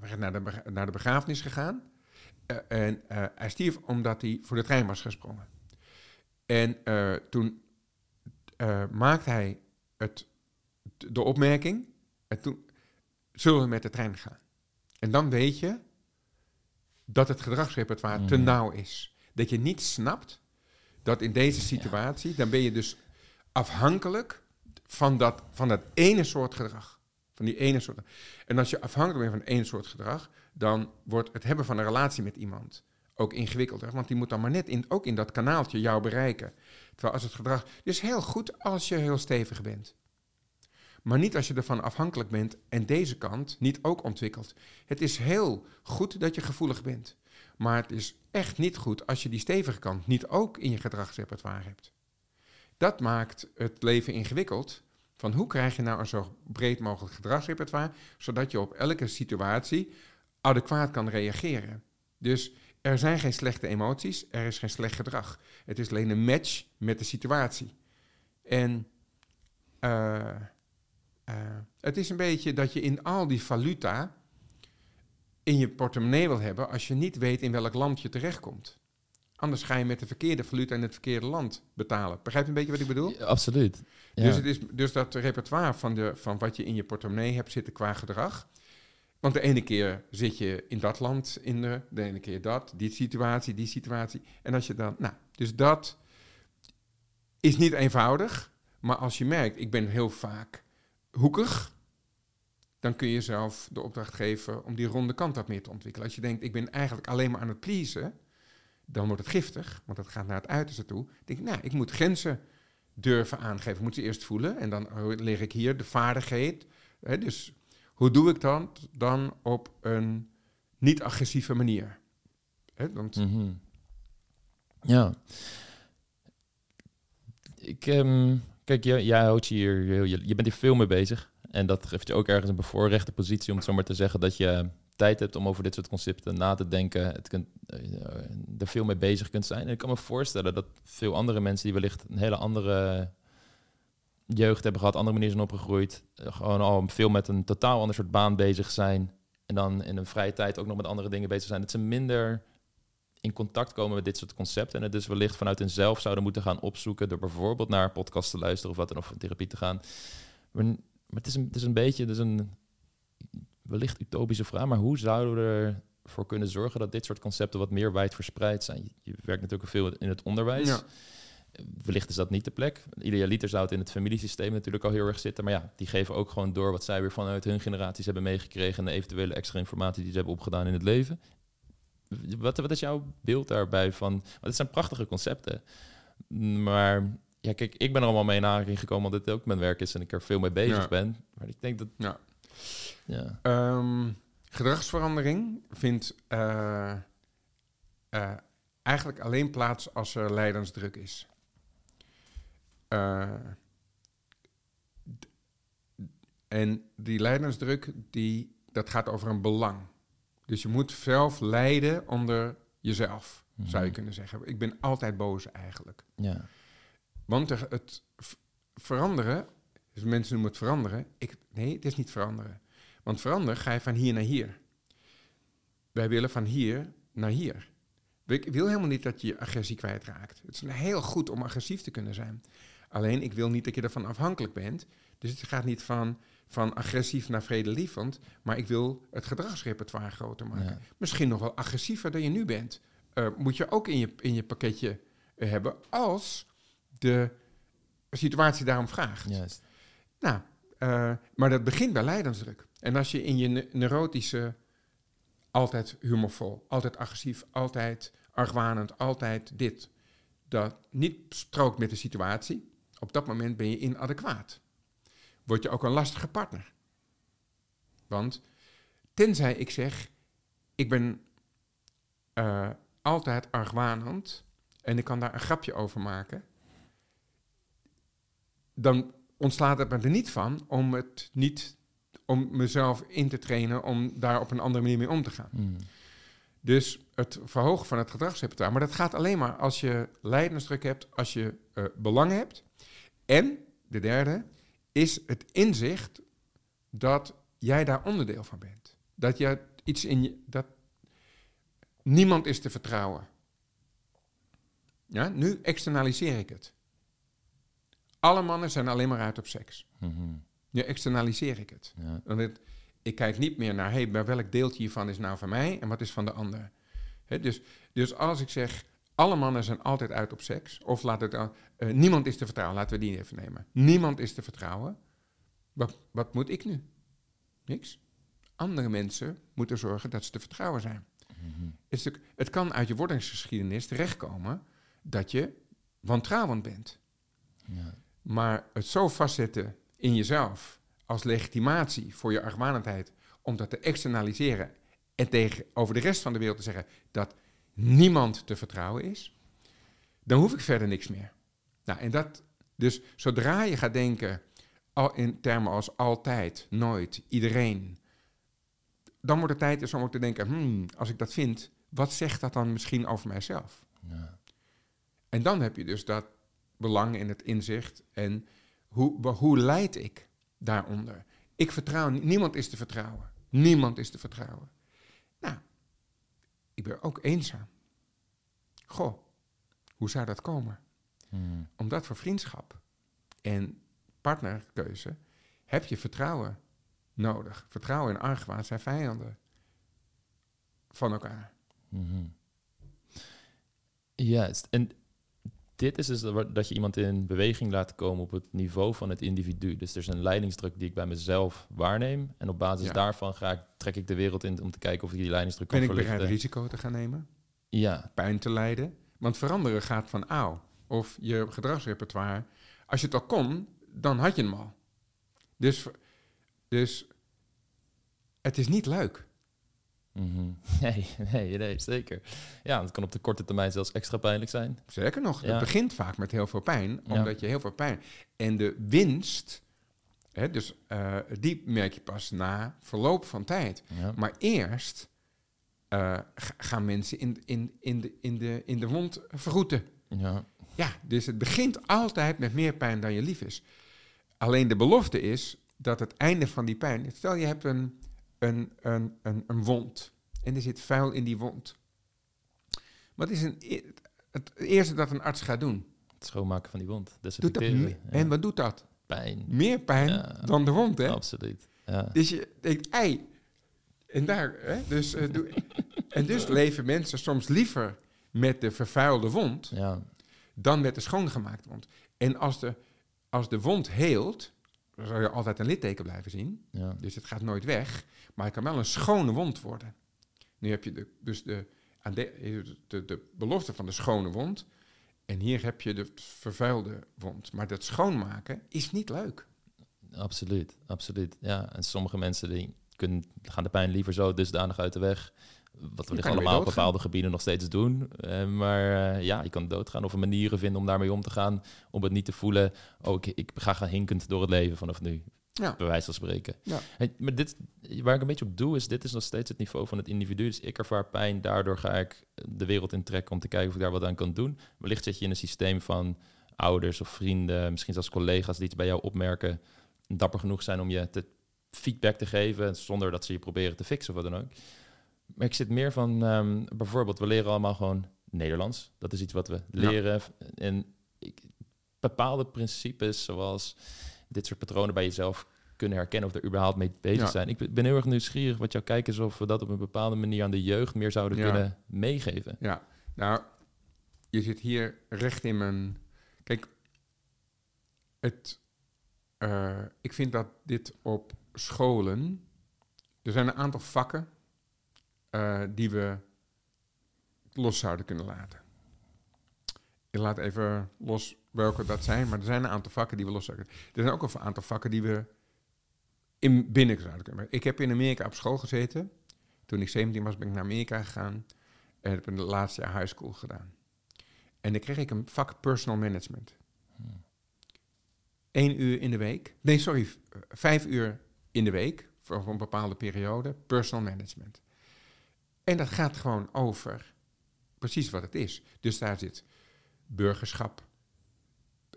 we zijn naar de, naar de begrafenis gegaan. Eh, en eh, hij stierf omdat hij voor de trein was gesprongen. En toen maakte hij het, de opmerking, en toen zullen we met de trein gaan. En dan weet je dat het gedragsrepertoire te Mhm. nauw is. Dat je niet snapt dat in deze situatie, dan ben je dus afhankelijk van dat, van dat ene soort gedrag. Van die ene soort. En als je afhankelijk bent van één soort gedrag, dan wordt het hebben van een relatie met iemand ook ingewikkelder. Want die moet dan maar net in, ook in dat kanaaltje jou bereiken. Terwijl als het gedrag. Is heel goed als je heel stevig bent. Maar niet als je ervan afhankelijk bent en deze kant niet ook ontwikkelt. Het is heel goed dat je gevoelig bent. Maar het is echt niet goed als je die stevige kant niet ook in je gedragsrepertoire hebt. Dat maakt het leven ingewikkeld. Van hoe krijg je nou een zo breed mogelijk gedragsrepertoire, zodat je op elke situatie adequaat kan reageren. Dus er zijn geen slechte emoties, er is geen slecht gedrag. Het is alleen een match met de situatie. En eh, eh, het is een beetje dat je in al die valuta in je portemonnee wil hebben als je niet weet in welk land je terechtkomt. Anders ga je met de verkeerde valuta in het verkeerde land betalen. Begrijp je een beetje wat ik bedoel? Ja, absoluut. Ja. Dus, het is, dus dat repertoire van, de, van wat je in je portemonnee hebt zitten qua gedrag. Want de ene keer zit je in dat land in de, de ene keer dat, die situatie, die situatie. En als je dan, nou, dus dat is niet eenvoudig. Maar als je merkt, ik ben heel vaak hoekig, dan kun je zelf de opdracht geven om die ronde kant wat meer te ontwikkelen. Als je denkt, ik ben eigenlijk alleen maar aan het pleasen, dan wordt het giftig, want dat gaat naar het uiterste toe. Denk ik, nou, ik moet grenzen durven aangeven. Ik moet ze eerst voelen en dan leg ik hier de vaardigheid. Hè, dus hoe doe ik dat dan op een niet-agressieve manier? Hè, Mhm. Ja. Ik, ehm, kijk, jij, houdt je hier, je, je bent hier veel mee bezig. En dat geeft je ook ergens een bevoorrechte positie om het te zeggen dat je tijd hebt om over dit soort concepten na te denken. Het kunt, eh, er veel mee bezig kunt zijn. En ik kan me voorstellen dat veel andere mensen die wellicht een hele andere jeugd hebben gehad, andere manieren zijn opgegroeid, eh, gewoon al veel met een totaal ander soort baan bezig zijn. En dan in een vrije tijd ook nog met andere dingen bezig zijn. Dat ze minder in contact komen met dit soort concepten. En het dus wellicht vanuit hunzelf zouden moeten gaan opzoeken. door bijvoorbeeld naar podcasts te luisteren of wat dan of therapie te gaan. Maar, het, is een, het is een beetje. Is een wellicht utopische vraag. Maar hoe zouden we ervoor kunnen zorgen dat dit soort concepten wat meer wijd verspreid zijn? Je, je werkt natuurlijk veel in het onderwijs. Ja. Wellicht is dat niet de plek. Idealiter zou het in het familiesysteem natuurlijk al heel erg zitten. Maar ja, die geven ook gewoon door wat zij weer vanuit hun generaties hebben meegekregen. en de eventuele extra informatie die ze hebben opgedaan in het leven. Wat, wat is jouw beeld daarbij van? Want het zijn prachtige concepten. Maar ja, kijk, ik ben er allemaal mee in aanraking gekomen omdat dit ook mijn werk is en ik er veel mee bezig Ja. ben. Maar ik denk dat. Ja. Ja. Ehm, gedragsverandering vindt eh, eh, eigenlijk alleen plaats als er lijdensdruk is. Eh, en die lijdensdruk, die, dat gaat over een belang. Dus je moet zelf lijden onder jezelf, zou je Mhm. kunnen zeggen. Ik ben altijd boos eigenlijk. ja. Want er- het veranderen, dus mensen noemen het veranderen. Ik, nee, het is niet veranderen. Want veranderen ga je van hier naar hier. Wij willen van hier naar hier. Ik wil helemaal niet dat je je agressie kwijtraakt. Het is heel goed om agressief te kunnen zijn. Alleen, ik wil niet dat je ervan afhankelijk bent. Dus het gaat niet van, van agressief naar vredelievend. Maar ik wil het gedragsrepertoire groter maken. Ja. Misschien nog wel agressiever dan je nu bent. Eh, moet je ook in je, in je pakketje eh, hebben als de situatie daarom vraagt. Juist. Nou, eh, maar dat begint bij lijdensdruk. En als je in je ne- neurotische altijd humorvol, altijd agressief, altijd argwanend, altijd dit, dat niet strookt met de situatie, op dat moment ben je inadequaat. Word je ook een lastige partner. Want tenzij ik zeg, ik ben eh, altijd argwanend en ik kan daar een grapje over maken, dan ontslaat het me er niet van om het niet om mezelf in te trainen om daar op een andere manier mee om te gaan. Mm. Dus het verhogen van het gedragsrepertoire. Maar dat gaat alleen maar als je lijdensdruk hebt, als je eh, belang hebt. En de derde is het inzicht dat jij daar onderdeel van bent. Dat je iets in je. Dat niemand is te vertrouwen. Ja, nu externaliseer ik het. Alle mannen zijn alleen maar uit op seks. Mhm. Nu externaliseer ik het. Ja. Want het, ik kijk niet meer naar, hey, maar welk deeltje hiervan is nou van mij en wat is van de ander. Dus, dus als ik zeg, alle mannen zijn altijd uit op seks, of laat het dan, eh, niemand is te vertrouwen, laten we die even nemen. Niemand is te vertrouwen. Wat, wat moet ik nu? Niks. Andere mensen moeten zorgen dat ze te vertrouwen zijn. Mhm. Het, het kan uit je wordingsgeschiedenis terechtkomen dat je wantrouwend bent. Ja. Maar het zo vastzetten in jezelf als legitimatie voor je argwanendheid om dat te externaliseren en tegenover de rest van de wereld te zeggen dat niemand te vertrouwen is, dan hoef ik verder niks meer. Nou, en dat, dus zodra je gaat denken al in termen als altijd, nooit, iedereen, dan wordt het tijd dus om ook te denken, hmm, als ik dat vind, wat zegt dat dan misschien over mijzelf? Ja. En dan heb je dus dat belang in het inzicht en hoe, hoe leid ik daaronder? Ik vertrouw, nie- niemand is te vertrouwen. Niemand is te vertrouwen. Nou, ik ben ook eenzaam. Goh, Hoe zou dat komen? Hmm. Omdat voor vriendschap en partnerkeuze heb je vertrouwen nodig. Vertrouwen en argwaan zijn vijanden van elkaar. Mhm. Juist. En dit is dus dat je iemand in beweging laat komen op het niveau van het individu. Dus er is een leidingsdruk die ik bij mezelf waarneem. En op basis Ja. daarvan ga ik, trek ik de wereld in om te kijken of ik die leidingsdruk kan Ben ik bereid verlichten. risico te gaan nemen? Ja, Pijn te lijden? Want veranderen gaat van auw. Of je gedragsrepertoire. Als je het al kon, dan had je hem al. Dus, dus het is niet leuk. Mhm. nee, nee, nee, zeker. Ja, het kan op de korte termijn zelfs extra pijnlijk zijn. Zeker nog, Ja. het begint vaak met heel veel pijn, Ja. omdat je heel veel pijn. En de winst, hè, dus eh, die merk je pas na verloop van tijd. Ja. Maar eerst eh, ga- gaan mensen in, in, in, de, in, de, in de wond vergoeten. Ja. Ja, dus het begint altijd met meer pijn dan je lief is. Alleen de belofte is dat het einde van die pijn. Stel je hebt een, een, een, een, een wond en er zit vuil in die wond. Wat is een, e- het eerste dat een arts gaat doen? Het schoonmaken van die wond. Doet dat Ja. En wat doet dat? Pijn. Meer pijn Ja. dan de wond, hè? Absoluut. Ja. Dus je denkt, ei. En daar, hè? Dus, eh, doe- en dus leven mensen soms liever met de vervuilde wond dan met de schoongemaakte wond. En als de, als de wond heelt, zal je altijd een litteken blijven zien. Ja. Dus het gaat nooit weg, maar het kan wel een schone wond worden. Nu heb je de, dus de, de, de, de belofte van de schone wond. En hier heb je de vervuilde wond. Maar dat schoonmaken is niet leuk. Absoluut, absoluut. Ja, en sommige mensen die kunnen, gaan de pijn liever zo dusdanig uit de weg. Wat we allemaal op bepaalde gebieden nog steeds doen. Eh, maar eh, ja, je kan doodgaan of er manieren vinden om daarmee om te gaan. Om het niet te voelen. Oh, ik, ik ga gaan hinkend door het leven vanaf nu. Ja. Bij wijze van spreken. Ja. Maar dit, waar ik een beetje op doe, is dit is nog steeds het niveau van het individu. Dus ik ervaar pijn, daardoor ga ik de wereld intrekken om te kijken of ik daar wat aan kan doen. Wellicht zit je in een systeem van ouders of vrienden, misschien zelfs collega's die iets bij jou opmerken, dapper genoeg zijn om je te feedback te geven, zonder dat ze je proberen te fixen of wat dan ook. Maar ik zit meer van, ehm, bijvoorbeeld, we leren allemaal gewoon Nederlands. Dat is iets wat we Ja. leren. En ik, bepaalde principes, zoals dit soort patronen bij jezelf kunnen herkennen of er überhaupt mee bezig Ja. zijn. Ik ben- ben heel erg nieuwsgierig wat jouw kijk is of we dat op een bepaalde manier aan de jeugd meer zouden Ja. kunnen meegeven. Ja, nou, je zit hier recht in mijn. Kijk, het, eh, ik vind dat dit op scholen. Er zijn een aantal vakken eh, die we los zouden kunnen laten. Ik laat even los welke dat zijn, maar er zijn een aantal vakken die we los zouden kunnen. Er zijn ook een aantal vakken die we in binnen zouden kunnen. Ik heb in Amerika op school gezeten. Toen ik 17 was, ben ik naar Amerika gegaan. En heb een laatste jaar high school gedaan. En dan kreeg ik een vak personal management. Eén uur in de week. Nee, sorry. Vijf uur in de week. Voor een bepaalde periode. Personal management. En dat gaat gewoon over precies wat het is. Dus daar zit burgerschap.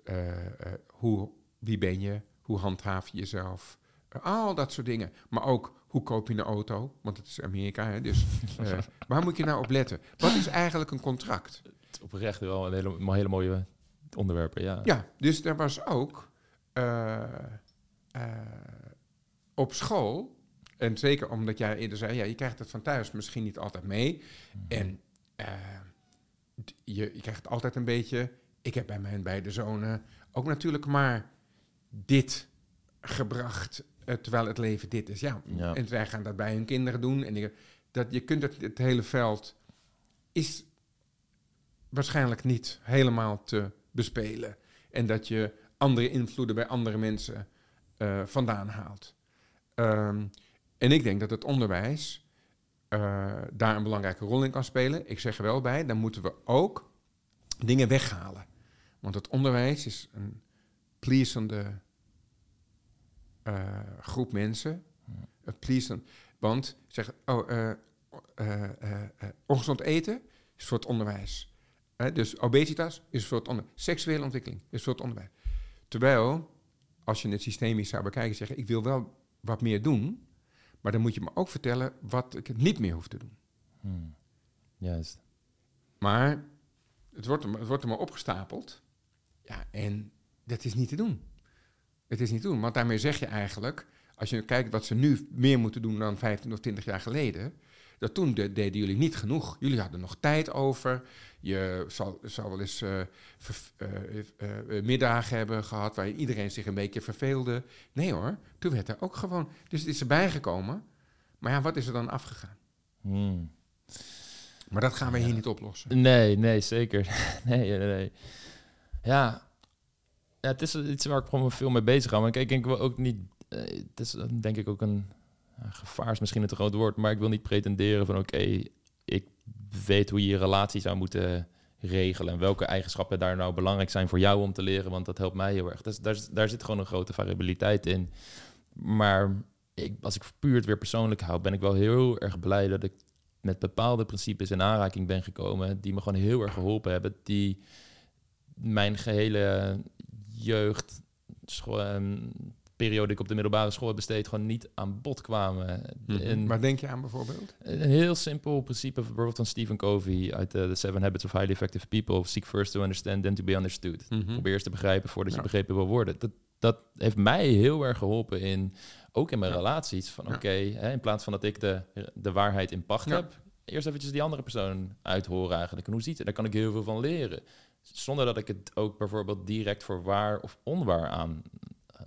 eh, eh, hoe, wie ben je? Hoe handhaaf je jezelf? Eh, al dat soort dingen. Maar ook, hoe koop je een auto? Want het is Amerika, hè? Dus waar moet je nou op letten? Wat is eigenlijk een contract? Oprecht wel een hele, een hele mooie onderwerpen, ja. Ja, dus er was ook op school, en zeker omdat jij eerder zei, ja, je krijgt het van thuis misschien niet altijd mee. En eh, je, je krijgt altijd een beetje, ik heb bij mijn beide zonen ook natuurlijk maar dit gebracht, eh, terwijl het leven dit is. Ja, Ja. en zij gaan dat bij hun kinderen doen. En dat, je kunt het, het hele veld is waarschijnlijk niet helemaal te bespelen. En dat je andere invloeden bij andere mensen eh, vandaan haalt. Ehm, en ik denk dat het onderwijs eh, daar een belangrijke rol in kan spelen. Ik zeg er wel bij, dan moeten we ook dingen weghalen. Want het onderwijs is een pleasende eh, groep mensen. Pleasend, want zeg, oh, eh, ongezond eten is voor het onderwijs. Dus obesitas is voor het onderwijs. Seksuele ontwikkeling is voor het onderwijs. Terwijl, als je het systemisch zou bekijken, zeggen: ik wil wel wat meer doen, maar dan moet je me ook vertellen wat ik niet meer hoef te doen. Hmm. Juist. Maar het, wordt er, het wordt er maar opgestapeld. Ja, en dat is niet te doen. Het is niet te doen, want daarmee zeg je eigenlijk... als je kijkt wat ze nu meer moeten doen dan 15 of 20 jaar geleden... dat toen de, deden jullie niet genoeg. Jullie hadden nog tijd over. Je zal, zal wel eens uh, ver, uh, uh, middagen hebben gehad... waarin iedereen zich een beetje verveelde. Nee hoor, toen werd er ook gewoon... Dus het is erbij gekomen. Maar ja, wat is er dan afgegaan? Hmm. Maar dat gaan we hier niet oplossen. Nee, nee, zeker. nee, nee. Ja. ja, het is iets waar ik gewoon veel mee bezig ga. Maar kijk, ik wil ook niet... Uh, het is denk ik ook een... Uh, gevaar is misschien te groot woord, maar ik wil niet pretenderen van... oké, ik weet hoe je je relatie zou moeten regelen... en welke eigenschappen daar nou belangrijk zijn voor jou om te leren... want dat helpt mij heel erg. Dus daar, daar zit gewoon een grote variabiliteit in. Maar ik, als ik puur het weer persoonlijk hou... ben ik wel heel erg blij dat ik met bepaalde principes in aanraking ben gekomen... die me gewoon heel erg geholpen hebben... die mijn gehele jeugd, school, um, periode die ik op de middelbare school heb besteed, gewoon niet aan bod kwamen. Mm -hmm. Waar denk je aan bijvoorbeeld? Een heel simpel principe, bijvoorbeeld van Stephen Covey uit uh, The Seven Habits of Highly Effective People. Seek first to understand, then to be understood. Mm -hmm. Probeer eerst te begrijpen voordat ja. je begrepen wil worden. Dat, dat heeft mij heel erg geholpen in, ook in mijn ja. relaties. Van oké, okay, in plaats van dat ik de, de waarheid in pacht heb, eerst eventjes die andere persoon uithoren eigenlijk. En hoe ziet het? Daar kan ik heel veel van leren. Zonder dat ik het ook bijvoorbeeld direct voor waar of onwaar aan.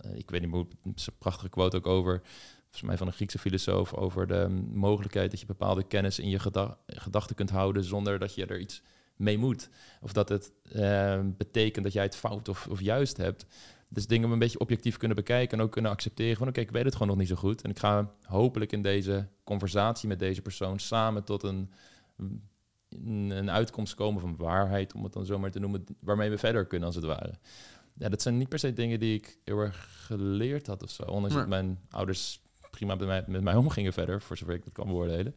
Uh, ik weet niet hoe. Het een prachtige quote ook over. Volgens mij van een Griekse filosoof. Over de mogelijkheid dat je bepaalde kennis in je geda gedachten kunt houden. zonder dat je er iets mee moet. Of dat het uh, betekent dat jij het fout of, of juist hebt. Dus dingen een beetje objectief kunnen bekijken en ook kunnen accepteren van oké, ik weet het gewoon nog niet zo goed. En ik ga hopelijk in deze conversatie met deze persoon samen tot een, een uitkomst komen van waarheid, om het dan zomaar te noemen, waarmee we verder kunnen als het ware. Ja, dat zijn niet per se dingen die ik heel erg geleerd had of zo. Ondanks dat mijn ouders prima met mij, met mij omgingen verder, voor zover ik dat kan beoordelen.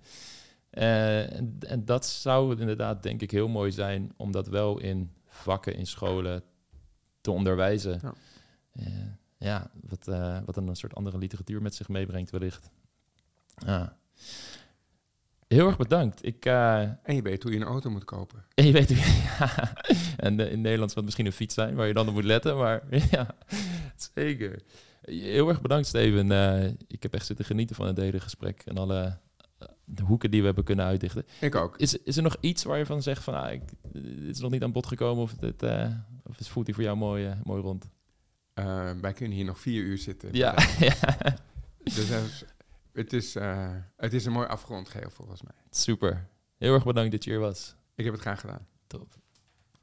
Uh, en, en dat zou inderdaad denk ik heel mooi zijn om dat wel in vakken, in scholen te onderwijzen. Ja. Uh, ja, wat, uh, wat een soort andere literatuur met zich meebrengt wellicht. Ja. Heel erg bedankt. Ik, uh, en je weet hoe je een auto moet kopen. En je weet hoe ja. En in Nederland zal het misschien een fiets zijn waar je dan op moet letten. Maar ja, zeker. Heel erg bedankt, Steven. ik heb echt zitten genieten van het hele gesprek en alle de hoeken die we hebben kunnen uitdichten. Ik ook. Is, is er nog iets waar je van zegt van, ah, ik, dit is nog niet aan bod gekomen of, dit, of is voelt hij voor jou mooi, mooi rond? Wij kunnen hier nog vier uur zitten. Ja. dus het is, uh, het is een mooi afgerond geheel volgens mij. Super. Heel erg bedankt dat je hier was. Ik heb het graag gedaan. Top.